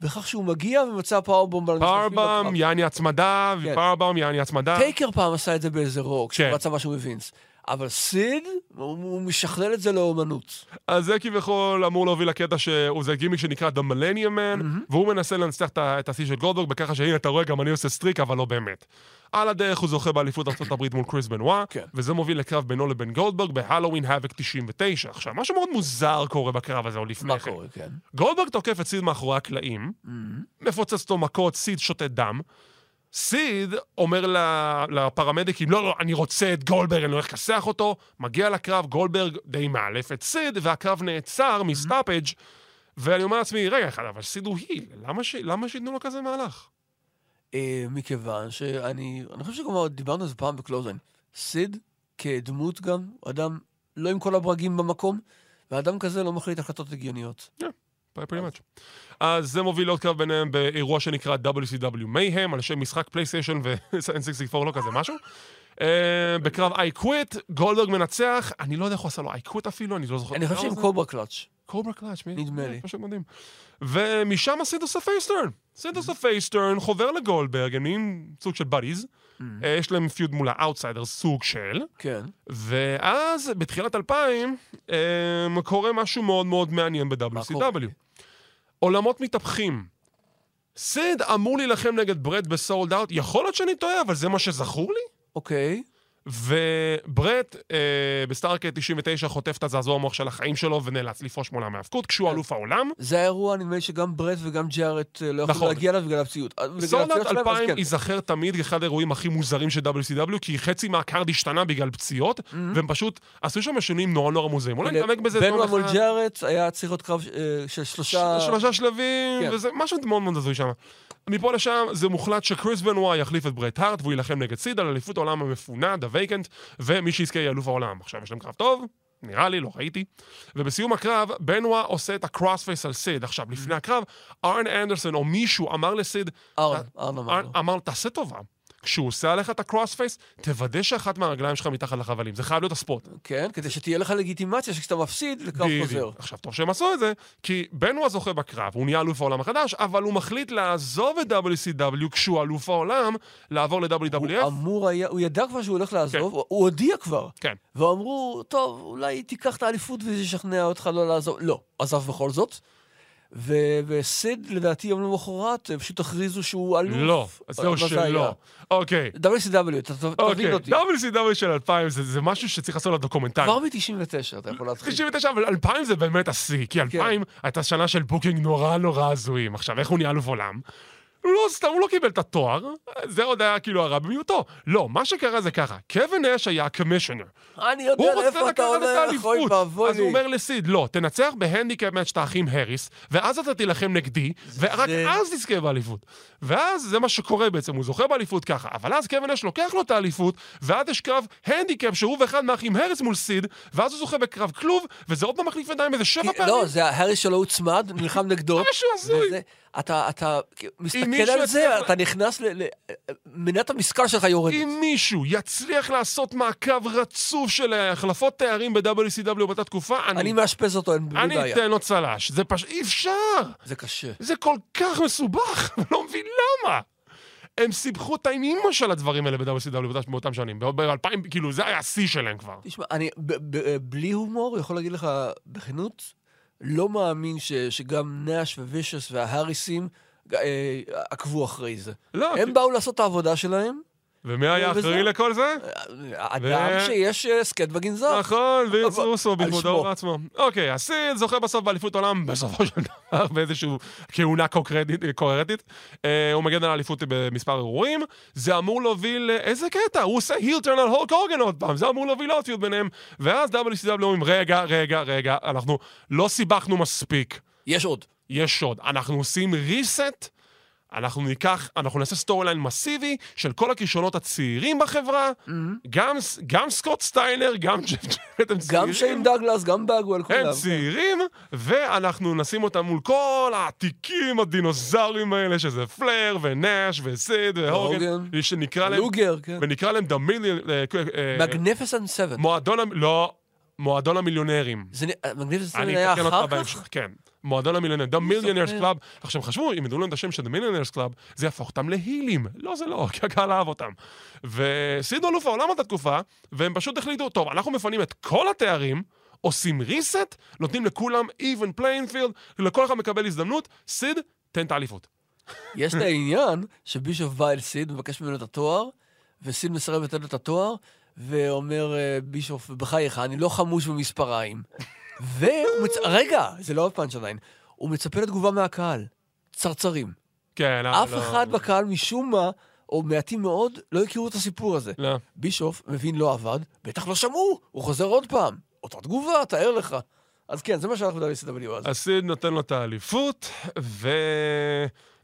בכך שהוא מגיע ומבצע powerbomb על בקרב. יעני הצמדה, כן. ו powerbomb, יעני הצמדה. טייקר פעם עשה את זה באיזה רוק, כן. כשהוא רצה משהו מווינס. אבל סיד, הוא, משכלל את זה לאומנות. אז זה כביכול אמור להוביל לקטע שהוא זה גימיק שנקרא The Millennium Man, והוא מנסה לנצח את השיא של גולדברג בככה שהנה אתה רואה גם אני עושה streak אבל לא באמת. על הדרך הוא זוכה באליפות ארה"ב מול קריס בנווה, כן. וזה מוביל לקרב בינו לבין גולדברג בהלואוין האבוק 99. עכשיו, משהו מאוד מוזר קורה בקרב הזה עוד לפני כן. כן? גולדברג תוקף את סיד מאחורי הקלעים, מפוצץ אותו מכות, סיד שותה דם. סיד אומר לפרמדיקים, לא, לא, אני רוצה את גולדברג, אני הולך לכסח אותו. מגיע לקרב, גולדברג די מאלף את סיד, והקרב נעצר מסטאפג' ואני אומר לעצמי, רגע אחד, אבל סיד הוא היל, למה, ש... למה שייתנו לו כזה מהלך? אה, מכיוון שאני, אני חושב שגם דיברנו על זה פעם בקלוזיין. סיד, כדמות גם, אדם לא עם כל הברגים במקום, ואדם כזה לא מחליט החלטות הגיוניות. Pretty much. אז זה מוביל לעוד קרב ביניהם באירוע שנקרא WCW Mayhem, על שם משחק פלייסטיישן ו-N64 לא כזה משהו. Uh, בקרב I Quit, גולדברג מנצח, אני לא יודע איך הוא עשה לו I Quit אפילו, אני לא זוכר. אני חושב שעם cobra clutch. Cobra clutch? נדמה אה, לי. פשוט מדהים. ומשם סיד עושה face turn. סיד עושה face turn, חובר לגולדברג, הם נהיים סוג של buddies. אה, יש להם feud מול האאוטסיידר, סוג של. כן. ואז, בתחילת 2000, um, קורה משהו מאוד מאוד מעניין? ב-WCW. עולמות מתהפכים. סיד אמור להילחם נגד ברט בסולד אאוט, יכול להיות שאני טועה, אבל זה מה שזכור לי? אוקיי. וברט אה, בסטארקייד 99 חוטף את הזעזוע המוח של החיים שלו ונאלץ לפרוש מעולם ההאבקות כשהוא אלוף העולם. זה האירוע, נדמה לי שגם ברט וגם ג'ארט אה, לא יכלו נכון. להגיע אליו בגלל הפציעות. אה, אז 2000 כן. ייזכר תמיד כאחד האירועים הכי מוזרים של WCW, כי חצי מה card השתנה בגלל פציעות, והם פשוט עשו שם שינויים נורא נורא מוזרים. אולי נתעמק בזה פעם מול. ג'ארט היה צריך להיות קרב אה, של שלושה... שלושה שלבים, כן. וזה משהו מאוד מאוד הזוי שם. מפה לשם זה מוחלט שקריס בנווה יחליף את ברט הארט והוא יילחם נגד סיד על אליפות העולם המפונה, the vacant, ומי שיזכה יהיה אלוף העולם. עכשיו יש להם קרב טוב, נראה לי, לא ראיתי. ובסיום הקרב, בנווה עושה את ה crossface על סיד. עכשיו, לפני הקרב, ארן אנדרסון או מישהו אמר לסיד, ארן, ארן אמר ארן לו. אמר, תעשה טובה. כשהוא עושה עליך את הקרוס פייס, תוודא שאחת מהרגליים שלך מתחת לחבלים. זה חייב להיות הספוט. כן, כדי שתהיה לך לגיטימציה שכשאתה מפסיד, לקרב. חוזר. עכשיו, טוב שהם עשו את זה, כי בנווה זוכה בקרב, הוא נהיה אלוף העולם החדש, אבל הוא מחליט לעזוב את WCW כשהוא אלוף העולם, לעבור הוא ל-WWF. אמור היה, הוא ידע כבר שהוא הולך לעזוב, הוא- הוא הודיע כבר. כן. ואמרו, טוב, אולי תיקח את האליפות וזה ישכנע אותך לא לעזוב. לא, עזב בכל זאת. ו- וסיד, לדעתי, יום למחרת, פשוט הכריזו שהוא אלוף. לא, אז זהו? שלא. אוקיי. WCW, אתה תבין אוקיי, אותי. WCW של 2000 זה זה משהו שצריך לעשות לו דוקומנטרי. כבר מ-99 אתה יכול להתחיל. 99, אבל 2000 זה באמת השיא, כי 2000 הייתה שנה של booking נורא נורא הזויים. עכשיו, איך הוא נהיה אלוף עולם? הוא לא, סתם, הוא לא קיבל את התואר, זה עוד היה כאילו הרע במיעוטו. לא, מה שקרה זה ככה, קווין נאש היה ה commissioner. אני יודע לאיפה אתה הולך, אוי. ואבוי אז הוא. אומר לסיד, לא, תנצח ב handicap match את האחים האריס, ואז אתה תילחם נגדי, ורק זה- אז תזכה באליפות. ואז זה מה שקורה בעצם, הוא זוכה באליפות ככה. אבל אז קווין נאש לוקח לו את האליפות, ואז יש קרב הנדיקאפ שהוא ואחד מהאחים האריס מול סיד, ואז הוא זוכה בקרב כלוב, וזה עוד פעם מחליף ידיים איזה שבע כי- פעמים. לא, זה ההאריס שלו הוצמד, נלחם נגדו. משהו הזוי. אתה, אתה מסתכל על זה, יצליח- אתה נכנס ל... ל- מנת המשכל שלך יורדת. אם מישהו יצליח לעשות מעקב רצוף של החלפות תארים ב-WCW באותה תקופה, אני אני, מאשפז אותו, אין בלי אני בעיה. אתן לו צל"ש. זה פשוט, אי אפשר! זה קשה. זה כל כך מסובך, אני לא מבין למה. הם סיבכו את האימא של הדברים האלה ב-WCW באותם- שנים. ב-2000, כאילו, זה היה השיא שלהם כבר. תשמע, אני ב- ב- בלי הומור יכול להגיד לך בכנות, לא מאמין ש, שגם נאש ווישס וההריסים אה, עקבו אחרי זה. לא, הם כי- באו לעשות את העבודה שלהם, ומי היה. אחראי לכל זה? אדם שיש אה, סקט בגנזר. נכון, וירץ רוסו שמו. ובעצמו. אוקיי, הסיד זוכה בסוף באליפות עולם, בסופו של דבר, באיזושהי כהונה קוהרנטית. אה, הוא מגן על האליפות במספר אירועים. זה אמור להוביל, אה, איזה קטע, הוא עושה heel turn על הולק הוגן עוד פעם, זה אמור להוביל לעוד feud ביניהם. ואז WCW אומרים, רגע, רגע, רגע, אנחנו לא סיבכנו מספיק. יש עוד. יש עוד. אנחנו עושים reset, אנחנו ניקח, אנחנו נעשה storyline מסיבי של כל הכישרונות הצעירים בחברה, גם, גם סקוט סטיינר, גם ג'ף ג'רט הם צעירים. גם שיין דגלס, גם באגוול, כולם. הם צעירים, ואנחנו נשים אותם מול כל העתיקים הדינוזאורים האלה, שזה פלר ונאש וסיד והוגן. שנקרא להם, לוגר, כן. ונקרא להם Million... אה, אה, מגניפיסנט 7. מועדון, לא, מועדון המיליונרים. מגניפיסנט 7 אני היה אתקן אחר אותך כך? בהמשך, כן. מועדון המיליונרים, The Millionaires. Club. עכשיו, חשבו, אם ידעו להם את השם של The Millionaires Club, זה יהפוך אותם להילים. לא, זה לא, כי הקהל אהב אותם. וסידו אלוף העולם עד התקופה, והם פשוט החליטו, טוב, אנחנו מפנים את כל התארים, עושים reset, נותנים לכולם even playing field, לכל אחד מקבל הזדמנות, סיד, תן את האליפות. יש את העניין שבישוף בא אל סיד, מבקש ממנו את התואר, וסיד מסרב לתת לו את התואר, ואומר אה, בישוף, בחייך, אני לא חמוש במספריים. והוא מצ... רגע, זה לא הפאנץ' עדיין. הוא מצפה לתגובה מהקהל. צרצרים. כן, אה, אף לא, אחד בקהל, משום מה, או מעטים מאוד, לא הכירו את הסיפור הזה. לא. בישוף, מבין, לא עבד, בטח לא שמעו, הוא חוזר עוד פעם. אותה תגובה, תאר לך. אז כן, זה מה שאנחנו ב-WCW אז. אז סיד נותן לו את האליפות, ו...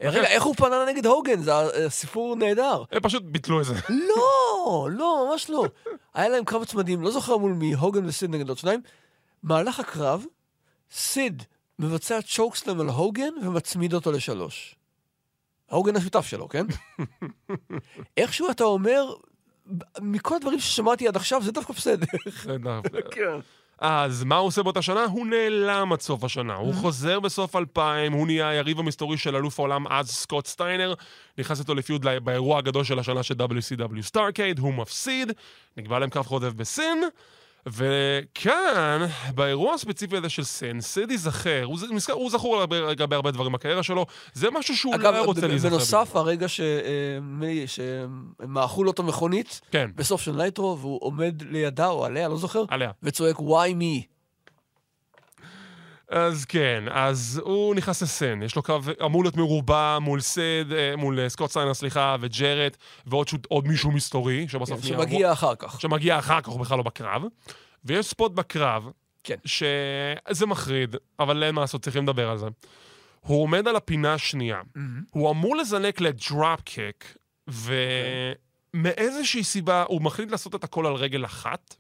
אה, רגע, איך הוא פנה נגד הוגן? זה סיפור נהדר. הם פשוט ביטלו את זה. לא, לא, ממש לא. היה להם קרב צמדים, לא זוכר מול מי, הוגן וסיד נגד עוד שניים. מהלך הקרב, סיד מבצע צ'וקסלם על הוגן ומצמיד אותו לשלוש. הוגן השותף שלו, כן? איכשהו אתה אומר, מכל הדברים ששמעתי עד עכשיו, זה דווקא בסדר. כן. אז מה הוא עושה באותה שנה? הוא נעלם עד סוף השנה. הוא חוזר בסוף 2000, הוא נהיה היריב המסתורי של אלוף העולם אז סקוט סטיינר, נכנס איתו ל feud באירוע הגדול של השנה של WCW סטארקייד, הוא מפסיד, נקבע להם קרב חוזר בסין, וכאן, באירוע הספציפי הזה של סין, סיד ייזכר, הוא, הוא זכור לגבי- הרבה דברים בקריירה שלו, זה משהו שהוא לא אגב, היה רוצה להיזכר. בנוסף, הרגע אה, מי- שהם מעכו לו את המכונית, כן, בסוף של נייטרו, והוא עומד לידה או עליה, לא זוכר, עליה. וצועק, why me? אז כן, אז הוא נכנס לסין, יש לו קרב, אמור להיות מרובע מול סיד, אה, מול אה, סקוט סטיינר, סליחה, וג'רט, ועוד מישהו מסתורי, שבסוף נהיה... שמגיע אחר כך. שמגיע אחר כך, הוא בכלל לא בקרב. ויש spot בקרב, כן. שזה מחריד, אבל אין מה לעשות, צריכים לדבר על זה. הוא עומד על הפינה השנייה. הוא אמור לזנק לדראפ קיק, ומאיזושהי סיבה הוא מחליט לעשות את הכל על רגל אחת,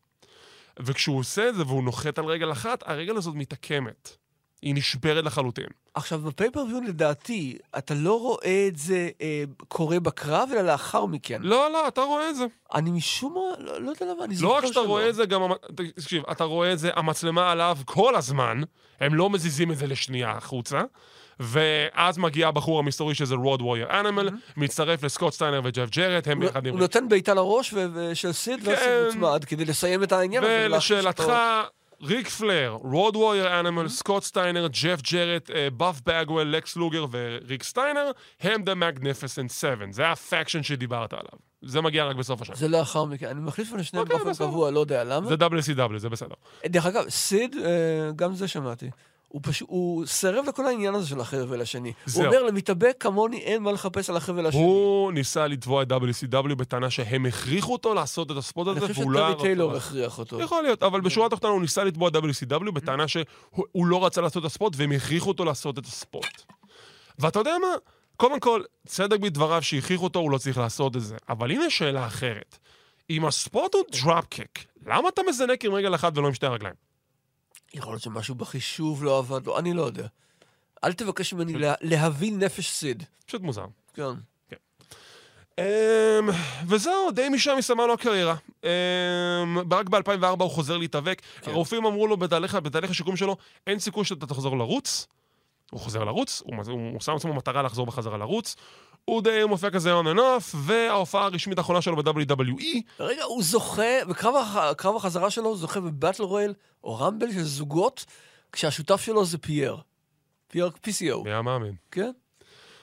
וכשהוא עושה את זה והוא נוחת על רגל אחת, הרגל הזאת מתעקמת. היא נשברת לחלוטין. עכשיו, בפייפריוויו, לדעתי, אתה לא רואה את זה אה, קורה בקרב, אלא לאחר מכן. לא, לא, אתה רואה את זה. אני משום מה, לא, לא יודע למה, אני זוכר לא רק שאתה שלא. רואה את זה, גם... תקשיב, אתה רואה את זה, המצלמה עליו כל הזמן, הם לא מזיזים את זה לשנייה החוצה, ואז מגיע הבחור המסתורי שזה רוד וורייר אנימל, מצטרף לסקוט סטיינר וג'ף ג'רט, הם הוא, ביחד עם... הוא נותן בעיטה לראש ושל סיד, כן. הוא מוצמד, כדי לסיים את העניין הזה. ולשאלתך, ריק פלר, רוד וורייר אנימל, סקוט סטיינר, ג'ף ג'רט, אה, באף באגוול, לקס לוגר וריק סטיינר, הם The Magnificent Seven. זה ה faction שדיברת עליו. זה מגיע רק בסוף השנה. זה לאחר מכן. אני מחליף בין השניהם אוקיי, באופן. קבוע, לא יודע למה. זה WCW, זה בסדר. דרך אגב, סיד, אה, גם זה שמעתי. הוא פשוט, הוא סירב לכל העניין הזה של החבל השני. זהו. הוא אומר, למתאבק כמוני אין מה לחפש על החבל השני. הוא ניסה לתבוע את WCW בטענה שהם הכריחו אותו לעשות את ה spot אני הזה, חושב והוא לא... היה שטרי רוצה טיילור. הכריח אותו. יכול להיות, אבל בשורה התחתונה הוא ניסה לתבוע את WCW בטענה שהוא הוא לא רצה לעשות את הספורט, והם הכריחו אותו לעשות את הספורט. ואתה יודע מה? קודם כל, צדק בדבריו שהכריחו אותו, הוא לא צריך לעשות את זה. אבל הנה שאלה אחרת. אם הספורט הוא דראפ קיק, למה אתה מזנק עם רגל אחת ולא עם שתי הרגליים? יכול להיות שמשהו בחישוב לא עבד לו, אני לא יודע. אל תבקש ממני לה, להבין נפש סיד. פשוט מוזר. כן. Um, וזהו, די משם הסתיימה לו הקריירה. Um, רק ב-2004 הוא חוזר להתאבק. כן. הרופאים אמרו לו בתהליך, בתהליך השיקום שלו, אין סיכוי שאתה תחזור לרוץ. הוא חוזר לרוץ, הוא, הוא, הוא שם לעצמו מטרה לחזור בחזרה לרוץ. הוא די מופיע כזה on and off, וההופעה הרשמית האחרונה שלו ב-WWE, רגע, הוא זוכה, בקרב הח- קרב החזרה שלו, הוא זוכה ב battle royal או rumble של זוגות, כשהשותף שלו זה פייר. פייר PCO, היית מאמין? כן?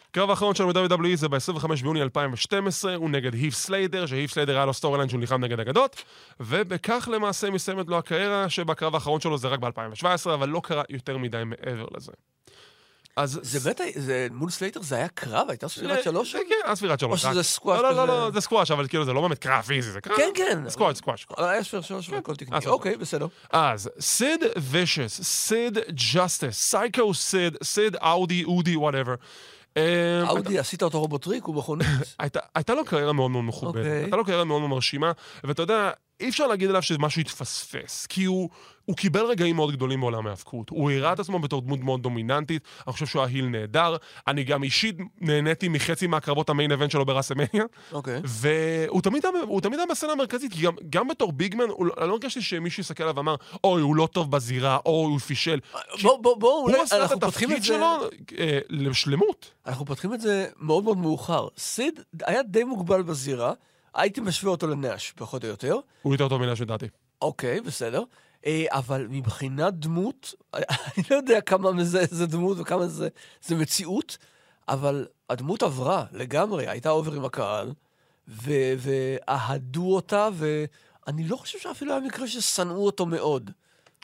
הקרב האחרון שלו ב-WWE זה ב-25 ביוני 2012, הוא נגד הית' סלייטר, שהית' סלייטר היה לו storyline שהוא נלחם נגד אגדות, ובכך למעשה מסיימת לו הקריירה, שבקרב האחרון שלו זה רק ב-2017, אבל לא קרה יותר מדי מעבר לזה. אז... זה באמת, זה, מול סלייטר זה היה קרב? הייתה ספירת שלוש? כן, כן, היה ספירת שלוש. או שזה סקואש לא, לא, לא, כזה? לא, זה סקואש, אבל כאילו זה לא באמת קרב פיזי, זה קרב... כן, כן. סקואש. אבל היה ספירת שלוש והכל אה, תקני. אוקיי, בסדר. אז, סיד וישס, סיד ג'סטס, סייקו סיד, סיד אאודי, אודי, whatever. אאודי, עשית אותו רובוטריק, הוא מכונית. הייתה, הייתה לו קריירה מאוד מאוד מכובדת, אוקיי. הייתה לו קריירה מאוד מאוד מרשימה, ואתה יודע, אי אפשר להגיד עליו שמשהו התפספס, כי הוא, הוא קיבל רגעים מאוד גדולים בעולם ההאבקות. הוא הראה את עצמו בתור דמות מאוד דומיננטית, אני חושב שהוא היה נהדר, אני גם אישית נהניתי מחצי מהקרבות המיין אבנט שלו בראסמניה, אוקיי. והוא תמיד, היה- הוא תמיד היה בסצנה המרכזית, כי גם, גם בתור ביגמן, הוא, אני לא הרגשתי שמישהו יסתכל עליו ואמר, אוי, הוא לא טוב בזירה, אוי, הוא פישל. בוא, בוא, בוא, הוא אולי עשה את אנחנו פותחים את התפקיד זה... שלו אה, לשלמות. אנחנו פותחים את זה מאוד מאוד מאוחר. סיד היה די מוגבל בזירה, הייתי משווה אותו לנאש, פחות או יותר. הוא יותר טוב מנש לדעתי. אוקיי, בסדר. אה, אבל מבחינת דמות, אני לא יודע כמה מזה זה דמות וכמה זה, זה מציאות, אבל הדמות עברה לגמרי, הייתה אובר עם הקהל, ואהדו אותה, ואני לא חושב שאפילו היה מקרה ששנאו אותו מאוד.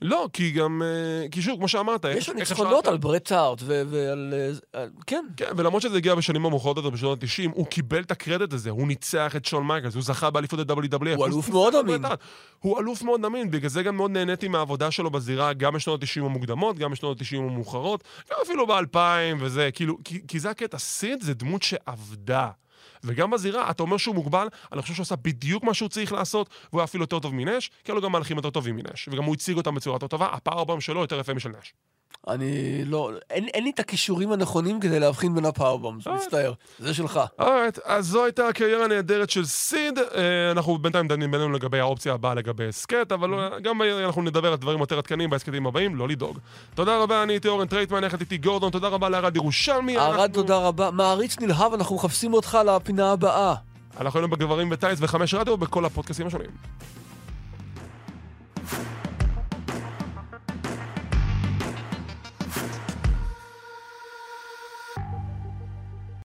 לא, כי גם, אה, כי שוב, כמו שאמרת, איך- יש לו ניצחונות על ברט הארט ו- ועל... אה, כן. כן, ולמרות שזה הגיע בשנים המאוחרות יותר, בשנות ה-90, הוא קיבל את הקרדיט הזה, הוא ניצח את שון מייקלס, הוא זכה באליפות ה-WWF. הוא אלוף מאוד אמין. הוא אלוף מאוד אמין, בגלל זה גם מאוד נהניתי מהעבודה שלו בזירה, גם בשנות ה-90 המוקדמות, גם בשנות ה-90 המאוחרות, גם אפילו ב-2000 וזה, כאילו, כי, כי זה הקטע, סיד זה דמות שעבדה. וגם בזירה, אתה אומר שהוא מוגבל, אני חושב שהוא עשה בדיוק מה שהוא צריך לעשות, והוא היה אפילו יותר טוב מנש, כי היו לו גם מהלכים יותר טובים מנש, וגם הוא הציג אותם בצורה יותר טובה, הפאורבום שלו יותר יפה משל נש. אני לא... אין, אין לי את הכישורים הנכונים כדי להבחין בין ה powerbombs, אה. מצטער. זה שלך. alright, אז זו הייתה הקריירה הנהדרת של סיד. אה, אנחנו בינתיים דנים בינינו לגבי האופציה הבאה לגבי הסכת, אבל אה, גם אה, אנחנו נדבר על דברים יותר עדכניים בהסכתים הבאים, לא לדאוג. תודה רבה, אני הייתי אורן טרייטמן, יחד איתי גורדון, תודה רבה לארד ירושלמי. ארד, תודה רבה. מעריץ נלהב, אנחנו מחפשים אותך לפינה הבאה. אנחנו היינו בגברים בטייטס וחמש רדיו בכל הפודקאסטים השונים.